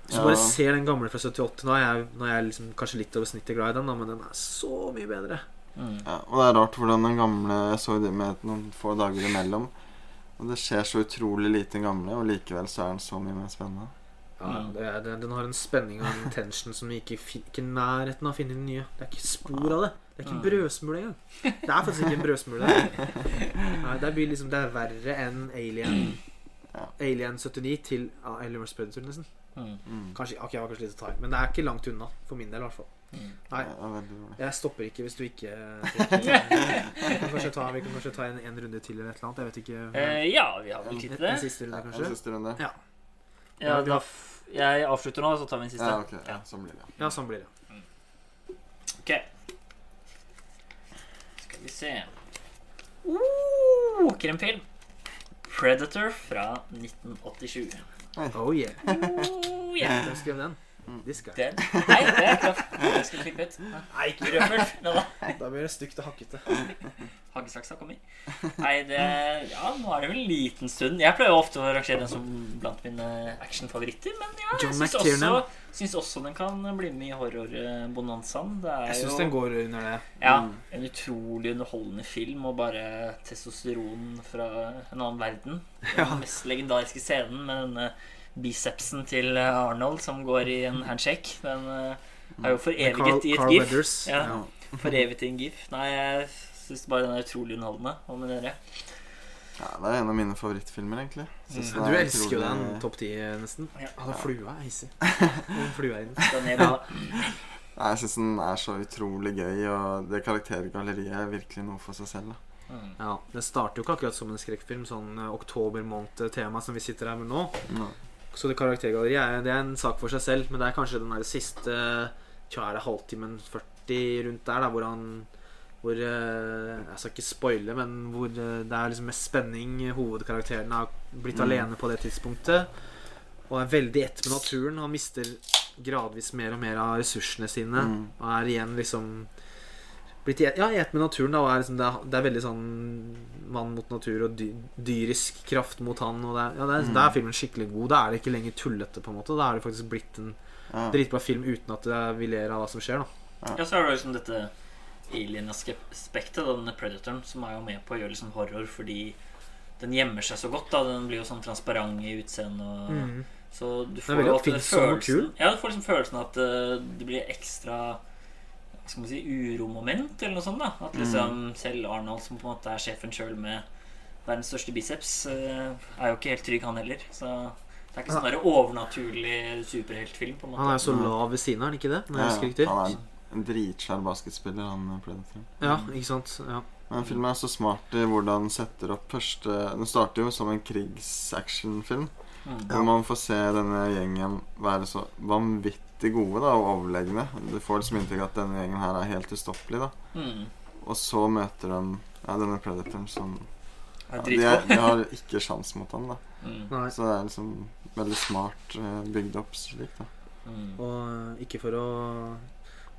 Hvis du Ja. bare ser den gamle fra 78 Nå er jeg, nå er jeg liksom kanskje litt over snittet glad i den, da, men den er så mye bedre. Mm. Ja, og det er rart hvordan den gamle Jeg så det med noen få dager imellom. Og det skjer så utrolig lite den gamle, og likevel så er den så mye mer spennende. Ja, det er, det, den har en spenning og en tension som vi ikke fikk i nærheten av å finne i den nye. Det er ikke spor av det. Det er ikke en brødsmule engang. Det er faktisk ikke en brødsmule. Nei, det blir liksom Det er verre enn Alien Ja. Alien 79 til ja, Alien vs. Predator, nesten. Mm. Mm. Kanskje, ok, jeg var kanskje litt å ta i, men det er ikke langt unna. For min del, i hvert fall. Mm. Nei, jeg stopper ikke hvis du ikke [laughs] Vi kan kanskje ta, vi kan kanskje ta en, en runde til eller et eller annet. Jeg vet ikke. Eh, ja, vi har vel tid til det. en siste runde, Ja, en siste runde. Ja. Ja, da jeg avslutter nå, så tar vi en siste. Ja, okay. Ja, sånn blir det. Ja, sånn blir det. Ok. Skal vi se uh, Krimfilm. Predator fra 1987. Oh yeah. Oh, yeah. Hvem skrev den? This guy. Nei, det er kraft. Jeg skulle klippe ut. Nei, ikke Røffel. Da. Da blir det stygt og hakkete. Haggesaksa kommer. Nei, det Ja, nå er det vel en liten stund. Jeg pleier ofte å rangere den som blant mine actionfavoritter, men ja, jeg syns også, syns også den kan bli med i horrorbonanzaen. Jeg syns den går under det. ja, Mm. en utrolig underholdende film, og bare testosteron fra en annen verden. Den mest legendariske scenen med denne bicepsen til Arnold som går i en handshake. Den eh, er jo foreviget i et gif. Ja. Foreviget i en gif. Nei, jeg syns bare den er utrolig underholdende. Hva med dere? Ja, det er en av mine favorittfilmer, egentlig. Mm. Du er elsker jo den topp ti, nesten. Ja. Ja, det er flua [laughs] er hissig. Den flua er. Den. Nei, Jeg syns den er så utrolig gøy, og det karaktergalleriet er virkelig noe for seg selv. da. Mm. Ja, Det starter jo ikke akkurat som en skrekkfilm, sånn eh, oktober-måned-tema som vi sitter her med nå. Ja. Så det karaktergalleriet er, det er en sak for seg selv, men det er kanskje den der siste tja, er det halvtimen 40 rundt der, da, hvor han hvor eh, Jeg skal ikke spoile, men hvor eh, det er liksom mest spenning. Hovedkarakteren har blitt Mm. alene på det tidspunktet. Og er veldig ett med naturen. Han mister gradvis mer og mer av ressursene sine. Mm. Og er igjen liksom blitt i ja, et ett med naturen. Da, og er liksom, det, er, det er veldig sånn mann mot natur og dy, dyrisk kraft mot han. Og det ja, det er, Mm. Da er filmen skikkelig god. Da er det ikke lenger tullete. på en måte Da er det faktisk blitt en Ja. dritbra film uten at det er, vi ler av hva som skjer. da Ja, så er det liksom dette alien-aspektet, denne predatoren, som er jo med på å gjøre liksom horror fordi den gjemmer seg så godt. da Den blir jo sånn transparent i utseendet. Og... Så du får jo alltid den følelsen Ja, du får liksom følelsen at uh, det blir ekstra skal man si uromoment, eller noe sånt. da At liksom selv Arnold, som på en måte er sjefen sjøl med verdens største biceps, eh, er jo ikke helt trygg, han heller. Så det er ikke sånn der overnaturlig superheltfilm. på en måte Han er så lav ved siden av, er han ikke det? Når jeg husker. Han er en dritsvær basketspiller, han Predator. Ja, ikke sant? Ja. Men filmen er så smart i hvordan den setter opp første Den starter jo som en krigsactionfilm. Mm. Hvor man får se denne gjengen være så vanvittig gode da, og overlegne. Du får liksom inntrykk av at denne gjengen her er helt ustoppelig. da Mm. Og så møter de ja, denne predatoren som ja, de, er, de har ikke sjans mot han da Mm. Så det er liksom veldig smart uh, bygd opp slik. da Mm. Og eh, ikke for å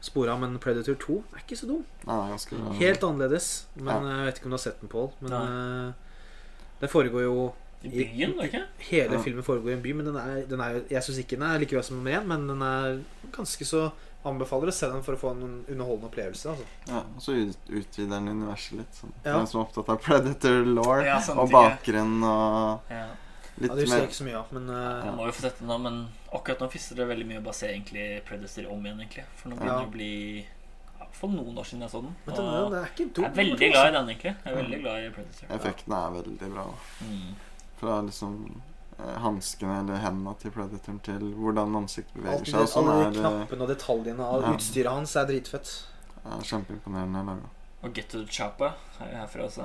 spore av, men Predator 2 er ikke så dum. Nei, ganske. Helt annerledes. Men Ja. eh, jeg vet ikke om du har sett den, Pål. Men eh, det foregår jo I byen, var ikke? Hele Ja. filmen foregår i en by, men den er, den er, jeg syns ikke den er like bra som nummer én, men den er ganske så Anbefaler å se den for å få en underholdende opplevelse. Altså. Ja, og så utvider den universet litt. Sånn. For Ja. den som er opptatt av predator law Ja, og bakgrunn og Ja. litt Ja, det husker jeg ikke så mye av, men uh, ja. må jo få sett den nå, men akkurat nå fister det veldig mye å bare se egentlig Predator om igjen. egentlig For nå begynner Ja. det å bli For noen år siden jeg så den. Og den er ikke dum. jeg er veldig glad i den, egentlig. Jeg er veldig glad i Predator. Effektene er veldig bra. Mm. Fra liksom eh, hanskene eller hendene til predatoren til hvordan ansiktet beveger seg. det, sånn alle de knappene og detaljene av Ja. utstyret hans er dritfett. Ja, kjempeimponerende laga. Og Get to the Choppa er jo herfra også.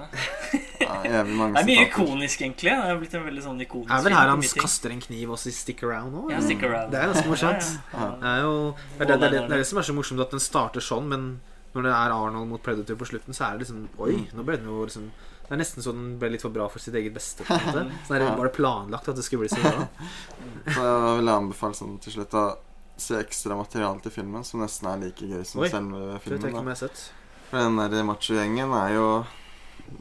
Ja, Det er [laughs] mye sitater. ikonisk, egentlig. Det er blitt en veldig sånn ikonisk Det er vel her han kaster en kniv og sier 'stick around' òg? Ja, stick around. Det er ganske morsomt. Ja, ja. Det er jo det er det, det, er det, det er det som er så morsomt, at den starter sånn, men når det er Arnold mot Predator på slutten, så er det liksom Oi, nå ble det jo liksom Det er nesten så den ble litt for bra for sitt eget beste. På en måte. [laughs] Så der, Var det planlagt at det skulle bli så bra? [laughs] Så jeg vil anbefale sånn til slutt å se ekstra materiale til filmen som nesten er like gøy som Oi, selve filmen. jeg jeg sett. For den der machogjengen er jo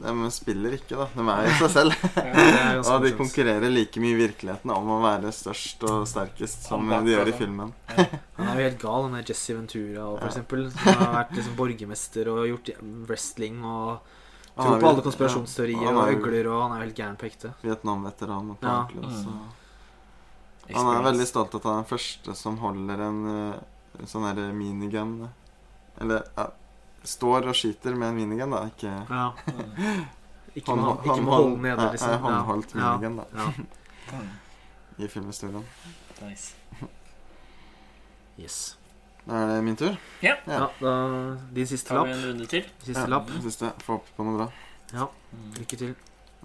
De spiller ikke, da. De er jo seg selv. [laughs] Er Og de konkurrerer like mye i virkeligheten om å være størst og sterkest som de gjør i filmen. filmen. Han er jo helt gal, han er Jesse Ventura for Ja. eksempel. Som har vært liksom borgermester og gjort wrestling og tror på alle konspirasjonsteorier ja, og er øgler, og han er helt gæren på ekte. Vietnam-veteran og på Ja. ordentlig, Mm. Han er veldig stolt av at han er den første som holder en, uh, sånn her minigun. Eller uh, står og skyter med en minigun, da. Ikke Ja. [laughs] Ikke med, hånd- hånd- ikke med hånden nede, liksom. nei, håndholdt Ja. minigun, da. Ja. [laughs] I filmhistorien. Nice. Yes. Da er det min tur. Ja, da Din siste lapp. Tar vi en runde til? Siste Ja, lapp. Siste. Få opp på noe bra. Ja, lykke til.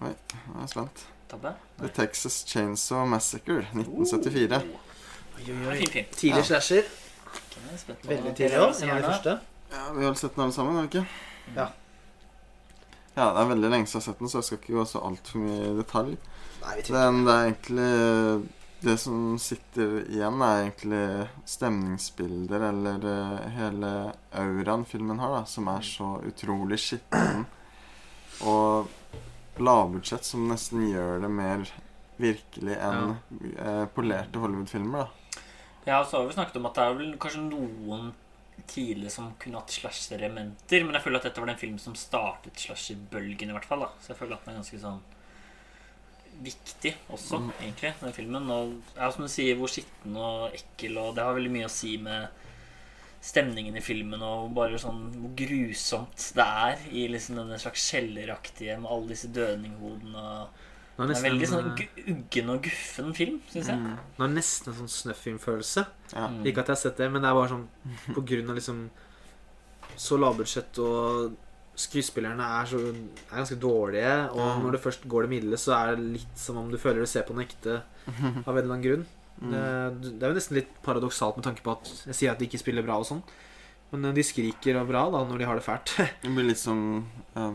Oi, Jeg er spent. Tabbe? The Texas Chainsaw Massacre 1974. Oi, oi, er oi. Tidlig Ja. slasher. Er jeg. Veldig tidlig òg. En av de første. Ja, Vi har vel sett den alle sammen, har vi ikke? Ja. Ja, Det er veldig lenge siden jeg har sett den, så jeg skal ikke gå så altfor mye i detalj. Nei, vi Den, det er egentlig Det som sitter igjen, er egentlig stemningsbilder, eller eh, hele auraen filmen har, da, som er så utrolig skitten. Og lavbudsjett som nesten gjør det mer virkelig enn ja. polerte Hollywood-filmer. da Ja, så har vi snakket om at det er vel kanskje noen tidligere som kunne hatt slasher-elementer, men jeg føler at dette var den filmen som startet slasher-bølgen, i hvert fall. da Så jeg føler at den er ganske sånn viktig også, Mm. egentlig, den filmen. Og ja, som du sier, hvor skitten og ekkel, og det har veldig mye å si med stemningen i filmen og bare sånn hvor grusomt det er i liksom denne slags kjelleraktige med alle disse dødninghodene. og er Det er nesten, veldig sånn uggen og guffen film, syns jeg. Mm. Det er nesten en sånn Snuff-filmfølelse. Ja. Mm. Ikke at jeg har sett det, men det er bare sånn på grunn av liksom så lavbudsjett og skuespillerne er, så, er ganske dårlige. Og mm. når det først går det middels, så er det litt som om du føler du ser på den ekte [laughs] av en eller annen grunn. Mm. Det, det er jo nesten litt paradoksalt med tanke på at jeg sier at de ikke spiller bra og sånn. Men eh, de skriker og bra da når de har det fælt. [laughs] Det blir litt som uh,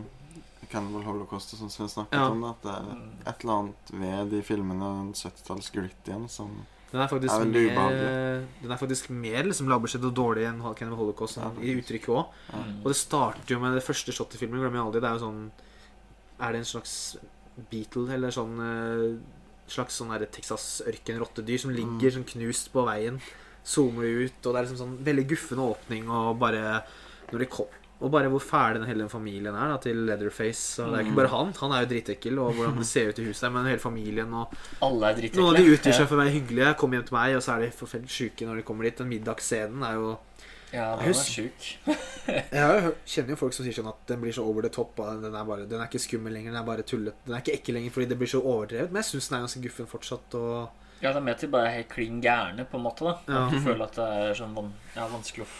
Cannibal Holocaust og sånn som vi snakket Ja. om. At det er et eller annet ved de filmene, den 70-talls glitt igjen, som Den er faktisk er mer, ubehagelig. den er faktisk mer liksom, lavbudsjett og dårlig enn Cannibal Holocaust Ja, i uttrykket òg. Mm. Og det starter jo med det første shot i filmen. Glemmer jeg aldri. Det er jo sånn Er det en slags beetle eller sånn eh, slags sånn der Texas ørkenrottedyr som ligger sånn knust på veien? Zoomer ut, og det er liksom sånn veldig guffende åpning, og bare når de kom og bare hvor fæl den hele familien er da, til Leatherface. Og det er ikke bare han. Han er jo drittekkel, og hvordan det ser ut i huset der, men hele familien og Alle er drittekle. Noen av de utgir seg for å være hyggelige, kommer hjem til meg, og så er de forferdelig sjuke når de kommer dit. Den middagsscenen er jo Ja, den var sjuk. [laughs] Jeg kjenner jo folk som sier sånn at den blir så over the top. Den er, bare, den er ikke skummel lenger, den er bare tullet. Den er ikke ekkel lenger fordi det blir så overdrevet. Men jeg syns den er ganske guffen fortsatt. Og Ja, det er til bare helt klin gærne, på en måte. da Ja. Du føler at det er sånn van ja, vanskelig å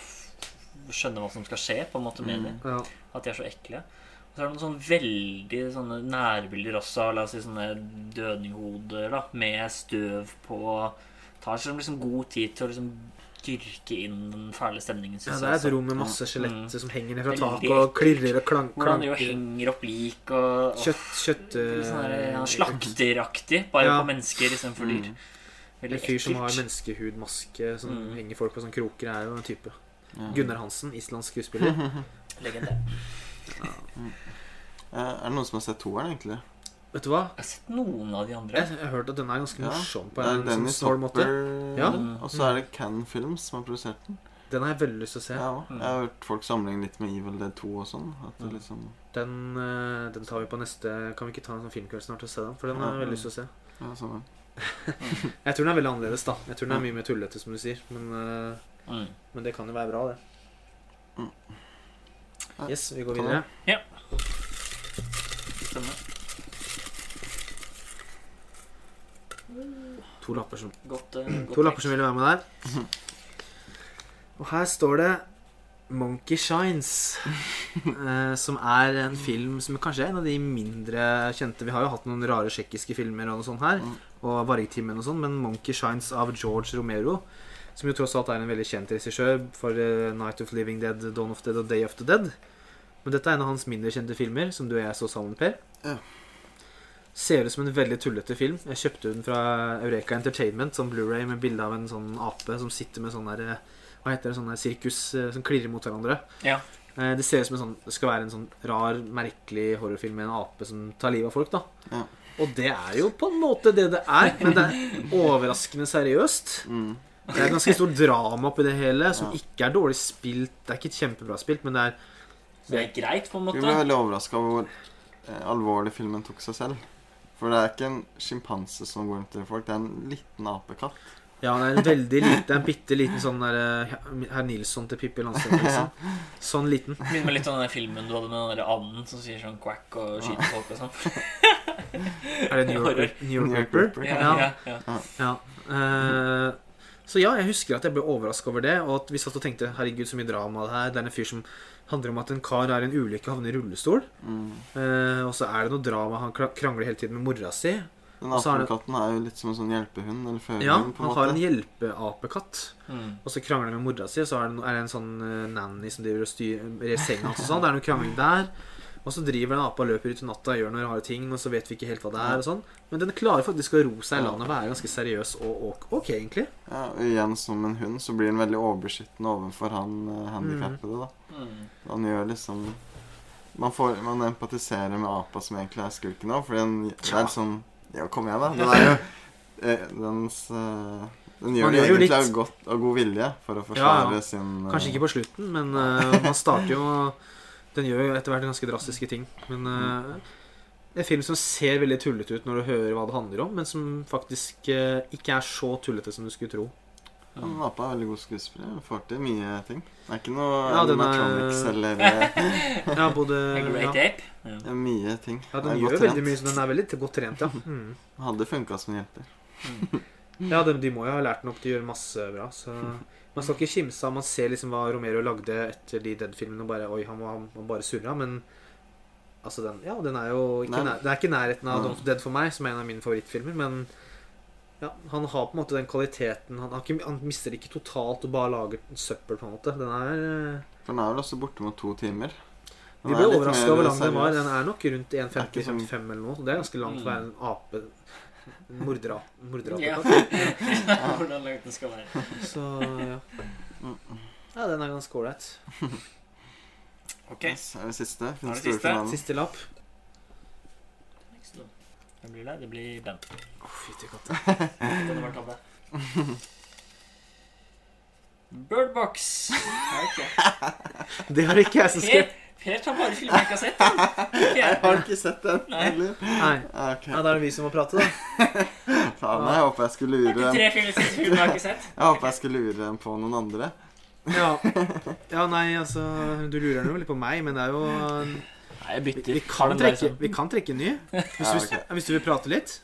f skjønne hva som skal skje, på en måte med Mm. ja. At de er så ekle. Og så er det noen sånn veldig sånne nærbilder også. La oss si sånne dødninghoder da, med støv på. Tar seg liksom god tid til å liksom dyrke inn den fæle stemningen. ja, det er et rom med masse skjeletter som henger ned fra taket og klirrer og klanker. Hvordan de jo henger opp lik og, og Kjøtt, kjøtt Litt sånn ja, eh, slakteraktig, bare Ja. på mennesker istedenfor dyr. Mm. En fyr som har menneskehudmaske som Mm. henger folk på sånne kroker, er jo en type. Ja. Gunnar Hansen, islandsk skuespiller. [laughs] Legende. Eh, Er det noen som har sett toeren, egentlig? Vet du hva? Jeg har sett noen av de andre. Jeg jeg har hørt at den er ganske Ja, morsom på Det er en sånn Dennis måte. Ja. og så er det Can Films som har produsert den. Den har jeg veldig lyst til å se. Ja, Mm. jeg har hørt folk sammenligne litt med Evil Dead 2 og sånn. At det Mm. liksom Den, eh, den tar vi på neste Kan vi ikke ta en sånn filmkveld snart og se den? For den har jeg veldig lyst til å se. Ja, sånn. [laughs] Jeg tror den er veldig annerledes, da. Jeg tror den er mye mer tullete, som du sier. Men, eh, Mm. men det kan jo være bra, det. Mm. Yes, vi går videre. videre. Stemmer. To lapper som, Godt, uh, [clears throat] godt to lapper som ville være med der. Og her står det Monkey Shines. [laughs] eh, som er en film som kanskje er en av de mindre kjente Vi har jo hatt noen rare tsjekkiske filmer og noe sånt her. Mm. Og Vargtimen og sånn, men Monkey Shines av George Romero, som jo tross alt er en veldig kjent regissør for eh, Night of Living Dead, Dawn of the Dead og Day of the Dead. Men dette er en av hans mindre kjente filmer, som du og jeg så sammen, Per. Ja. Ser ut som en veldig tullete film. Jeg kjøpte den fra Eureka Entertainment som Blu-ray med bilde av en sånn ape som sitter med sånn der eh, Hva heter det? Sånn der sirkus eh, som klirrer mot hverandre. Ja. Det ser ut som en sånn Det skal være en sånn rar, merkelig horrorfilm med en ape som tar livet av folk, da. Ja. Og det er jo på en måte det det er, men det er [laughs] overraskende seriøst. Mm. Det er et ganske stort drama oppi det hele, som Ja. ikke er dårlig spilt. Det er ikke kjempebra spilt, men det er Så det er greit, på en Vi måte. ble veldig overraska over hvor eh, alvorlig filmen tok seg selv. For det er ikke en sjimpanse som går rundt til folk, det er en liten apekatt. Ja, det er en veldig liten, en bitte liten sånn der eh, Herr Nilsson til Pippi Landstrøm. Liksom. Sånn liten. Minner meg litt om den filmen du hadde med den der anden som sier sånn quack og skyter folk og sånn. Er det New York, New York New York Ripper? Ripper. Ja, Ja. ja, ja. Ja. Eh, så ja, jeg husker at jeg ble overraska over det. Og at vi satt og tenkte herregud, så mye drama det her. Det er en fyr som handler om at en kar er i en ulykke og havner i rullestol. Mm. Eh, og så er det noe drama. Han krangler hele tiden med mora si. Den apekatten er det- er jo litt som en sånn hjelpehund eller førerhund. Ja, han har en hjelpeapekatt. Mm. Og så krangler han med mora si, og så er det, en sånn eh, nanny som driver og styrer senga hans og sånn. Det er noe krangling der. Og så driver den apa og løper ut i natta og gjør noen rare ting, og så vet vi ikke helt hva det er. og sånn Men den klarer faktisk å ro seg i landet og være ganske seriøs og ok, ok egentlig. Ja, og igjen som en hund så blir den veldig overbeskyttende overfor han uh, handikappede. da. Mm. Han gjør liksom man, får, man empatiserer med apa som egentlig er skurken òg, fordi den, det er sånn Ja, kom igjen, da. Den er jo eh, dens uh, Den gjør Man det gjør jo egentlig litt- av godt av god vilje for å forsvare ja. sin uh... Kanskje ikke på slutten, men uh, man starter jo [laughs] Den gjør jo etter hvert ganske drastiske ting. Men uh, det en film som ser veldig tullete ut når du hører hva det handler om, men som faktisk uh, ikke er så tullete som du skulle tro. Han Apa er veldig god skuespiller. Får til mye ting. Det er ikke noe Ja, den er- eller [laughs] Ja, både A ja. Ape. Ja. det er mye ting. ja, den gjør veldig mye, så den er veldig godt trent, ja. Mm. Hadde funka som hjelper. Ja, de, de må jo ha lært den til å gjøre masse bra. Så [laughs] man skal ikke kimse av Man ser liksom hva Romero lagde etter de Dead-filmene. og bare, Oi, han var, han var bare surra. Men altså, den, ja, den er jo ikke, nær, det er ikke nærheten av. Don't Dead for meg, som er en av mine favorittfilmer. Men ja, han har på en måte den kvaliteten Han, har ikke, han mister ikke totalt og bare lager søppel, på en måte. Den er eh, For den er vel også borte mot to timer. Den Vi ble overraska over hvor lang den var. Den er nok rundt Det er ikke sånn- 1,50-55 eller noe. Det er ganske langt for å være en ape. Mordera- Ja. Morderapekatt. [laughs] Hvordan langt den skal være. Så ja. Ja, den er ganske ålreit. Ok. Yes, er det siste? Nå er det store siste. finalen. Siste lapp. Hvem blir det? Det blir Ben. Å, fytti katta. Den har vært av det. Birdbox. Ok. Det har ikke jeg så skrevet. Per tar bare filmer jeg ikke har sett. da. [laughs] Jeg har ikke sett den Nei. heller. Nei. Ok. Ja, da er det vi som må prate, da. [laughs] Faen, jeg håper jeg skulle Det er lure ikke tre filmer siste filmer jeg har ikke sett. [laughs] Jeg håper jeg skulle lure dem på noen andre. Ja. ja, nei, altså Du lurer nå litt på meg, men det er jo Nei, jeg bytter. vi, kan, trekke, vi kan trekke en ny. Hvis, Ja, du, hvis du vil prate litt.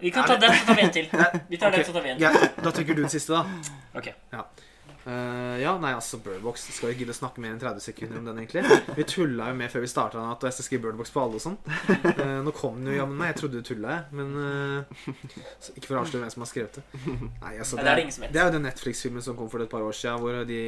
Vi kan ta den, så tar vi en til. Vi tar den, så tar vi en. Ja, da trekker du den siste, da. Ok. Eh, ja, nei, altså Birdbox Skal vi gidde å snakke mer enn 30 sekunder om den, egentlig? Vi tulla jo med før vi starta at jeg skal skrive Birdbox på alle og sånn. Uh, nå kom den jo jammen meg. Jeg trodde du tulla, jeg. Men uh, Ikke for å avsløre hvem som har skrevet det. Nei, altså, det er det er jo den Netflix-filmen som kom for et par år siden, hvor de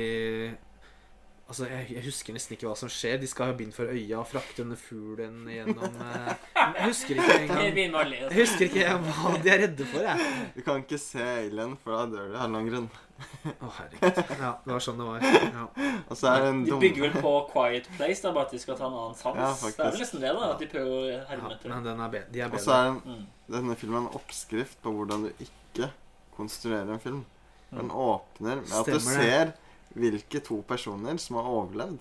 Altså, jeg, jeg husker nesten ikke hva som skjer. De skal ha bind for øya og frakte denne fuglen gjennom eh, Jeg husker ikke engang begynner med å le. Jeg husker ikke hva de er redde for, jeg. Du kan ikke se Alien, for da dør du av en lang grunn. Å, herregud. Ja, det var sånn det var. Ja. Er De bygger vel på Quiet Place, da, bare at de skal ta en annen sans. Ja, det er vel nesten det, da. At de prøver å herme ja etter. men den er be de er Og så er en, Mm. denne filmen en oppskrift på hvordan du ikke konstruerer en film. Den Mm. åpner med at du det. ser hvilke to personer som har overlevd.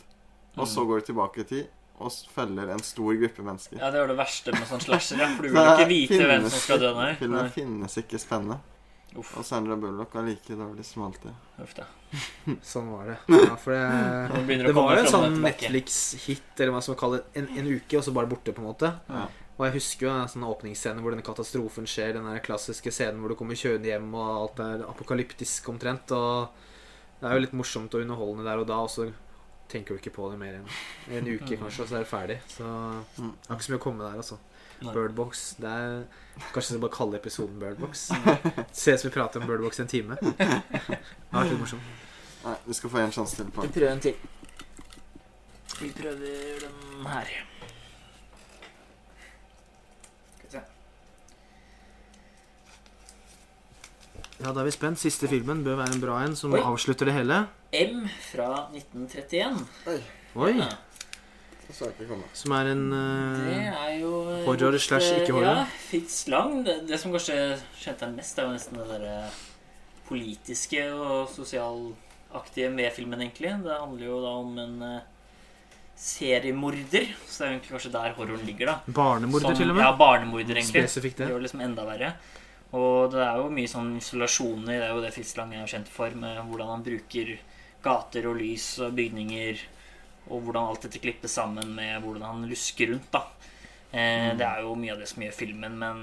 Og så Mm. går du tilbake i tid og følger en stor gruppe mennesker. Ja, det var det verste med sånn slasher, ja. For du vil ikke vite hvem som skal dø Filmen finnes ikke spennende. Uff, Og Sandra Bullock er like dårlig som alltid. uff da. [laughs] Sånn var det. [laughs] Ja, for det Det var jo en sånn. Netflix-hit, eller hva som man kaller en, en uke, og så bare borte, på en måte. Ja. Og jeg husker jo en sånn åpningsscene hvor denne katastrofen skjer, den der klassiske scenen hvor du kommer kjørende hjem, og alt er apokalyptisk omtrent. Og det er jo litt morsomt og underholdende der og da, og så tenker du ikke på det mer enn en uke, [laughs] kanskje, og så er det ferdig. Så Mm. det er ikke så mye å komme der, altså. Birdbox. Det er Kanskje vi bare kalle episoden Birdbox. Se ut som vi prater om Birdbox en time. Det har vært litt morsomt. Nei, du skal få en sjanse til på Vi prøver en til. Vi prøver den her. Skal vi se. Ja, da er vi spent. Siste filmen bør være en bra en, som Oi. avslutter det hele. M fra 1931. Oi! Ja, Det så jeg ikke komme. Som er en det eh, er jo eh, Horror slash eh, ikke horror. Ja, Fitz Lang. Det, det som kanskje kjente jeg mest, er jo nesten det derre politiske og sosialaktige med filmen, egentlig. Det handler jo da om en uh, seriemorder. Så det er egentlig kanskje der horroren ligger, da. barnemorder, Som- til og med. Ja, barnemorder, egentlig. Spesifikt Det det. gjør liksom enda verre. Og det er jo mye sånn isolasjoner. Det er jo det Fislang er kjent for, med hvordan han bruker gater og lys og bygninger, og hvordan alt dette klippes sammen med hvordan han lusker rundt, da. Eh, Det er jo mye av det som gjør filmen, men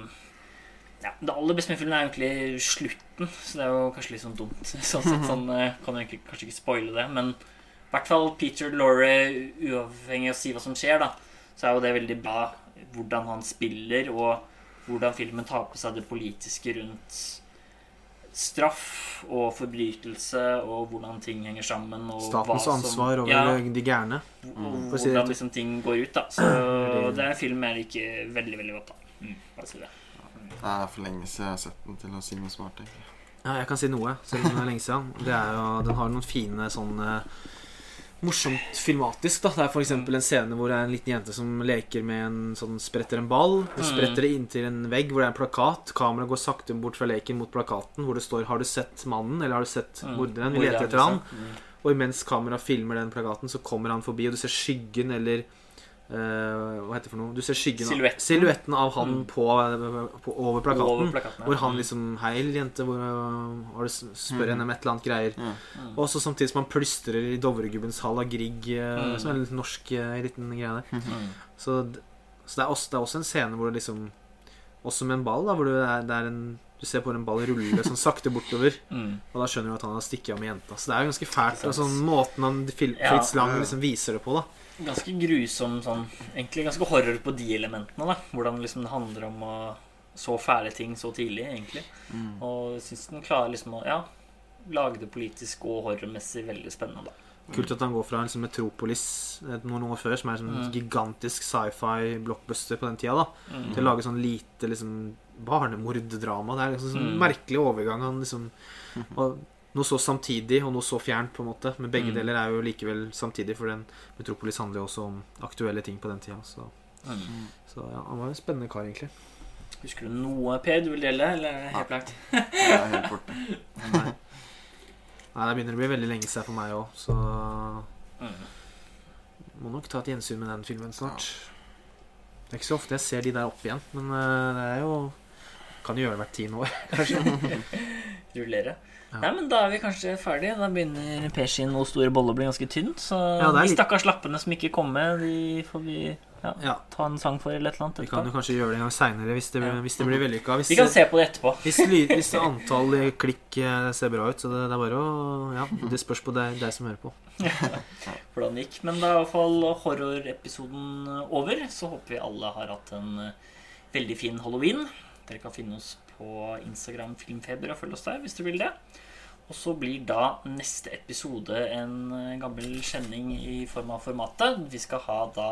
ja, det aller beste med filmen er egentlig slutten, så det er jo kanskje litt sånn dumt. [laughs] Sånn sett, sånn, eh, kan egentlig kanskje ikke spoile det, men i hvert fall Peter Lorre, uavhengig av å si hva som skjer, da, så er jo det veldig bra hvordan han spiller, og hvordan filmen tar på seg det politiske rundt straff og forbrytelse, og hvordan ting henger sammen. Og Statens hva som- ansvar over ja, de gærne. si hvordan liksom ting går ut. da [clears throat] Så det- er en film jeg liker veldig veldig godt. da mm, bare si det. Det er for lenge siden jeg har sett den til å si noe smart. egentlig. Ja, jeg kan si noe, selv om det er lenge siden. Det er jo, den har noen fine sånn eh, Morsomt filmatisk. da Det er f.eks. en scene hvor det er en liten jente som leker med en sånn spretter en ball. Hun Mm. spretter det inntil en vegg hvor det er en plakat. Kameraet går sakte bort fra leken mot plakaten hvor det står 'Har du sett mannen?' eller 'Har du sett Mm. morderen?' Vi leter etter han. liksom. Mm. Og imens kameraet filmer den plakaten, så kommer han forbi, og du ser skyggen eller eh, Hva heter det for noe? Du ser skyggen av Silhuetten. Silhuetten av han Mm. på, på, over plakaten. Over plakaten, ja. Hvor han Mm. liksom Hei, jente, hvor hvor du spør mm. henne om et eller annet greier. Mm. Og så samtidig som han plystrer i Dovregubbens hall av Grieg, eh, Mm. som er en litt norsk uh, liten greie der. Mm. Så, så det, er også, det er også en scene hvor det liksom Også med en ball, da, hvor det er, det er en du ser bare en ball rulle sånn sakte bortover, [laughs] Mm. og da skjønner du at han har stikket av med jenta. Så det er jo ganske fælt. Og sånn måten han Ja. Fritz Lang liksom viser det på, da. Ganske grusom sånn Egentlig ganske horror på de elementene, da. Hvordan liksom det handler om å så fæle ting så tidlig, egentlig. Mm. Og syns den klarer liksom å ja, lage det politisk og horrormessig veldig spennende, da. Kult at han går fra liksom Metropolis eh, noen år før, som er en sånn Mm. gigantisk sci-fi blockbuster på den tida, da, Mm. til å lage sånn lite liksom barnemorddrama. Det er liksom sånn Mm. merkelig overgang. Han liksom [laughs] og Noe så samtidig og noe så fjernt, på en måte. Men begge Mm. deler er jo likevel samtidig, for den Metropolis handler jo også om aktuelle ting på den tida. Så, Mm. så ja, han var en spennende kar, egentlig. Husker du noe, Per, du vil dele, eller er det helt blankt? Helt borte. [laughs] Nei. Det begynner å bli veldig lenge siden for meg òg, så Mm. må nok ta et gjensyn med den filmen snart. Det er ikke så ofte jeg ser de der opp igjen, men eh, det er jo Kan jo gjøre det hvert tiende år, [laughs] kanskje. [laughs] Rullere. Ja. Nei, men Da er vi kanskje ferdige. Da begynner Per sin noe store bolle å bli ganske tynn. Så Ja, de litt- stakkars lappene som ikke kom med, de får vi ja, Ja, ta en sang for eller et eller annet Vi kan jo kanskje gjøre det en gang seinere hvis, det Ja. hvis det blir vellykka. Vi kan se på det etterpå. [laughs] hvis, hvis antall klikk eh, ser bra ut, så det, det er bare å Ja, det spørs på deg, deg som hører på. [laughs] hvordan det gikk. Men da er i hvert fall horrorepisoden over. Så håper vi alle har hatt en eh, veldig fin halloween. Dere kan finne oss på Instagram Filmfeber og følge oss der hvis dere vil det. Og så blir da neste episode en eh, gammel kjenning i form av formatet. Vi skal ha da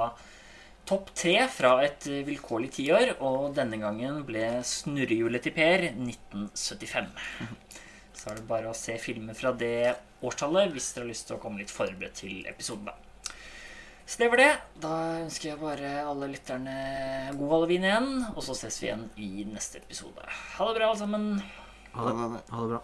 topp tre fra et eh, vilkårlig tiår, og denne gangen ble snurrehjulet til Per 1975. [laughs] Så er det bare å se filmer fra det årstallet hvis dere har lyst til å komme litt forberedt til episoden. da. Så det var det. Da ønsker jeg bare alle lytterne god halloween igjen. Og så ses vi igjen i neste episode. Ha det bra, alle sammen. Ha det. ha det bra.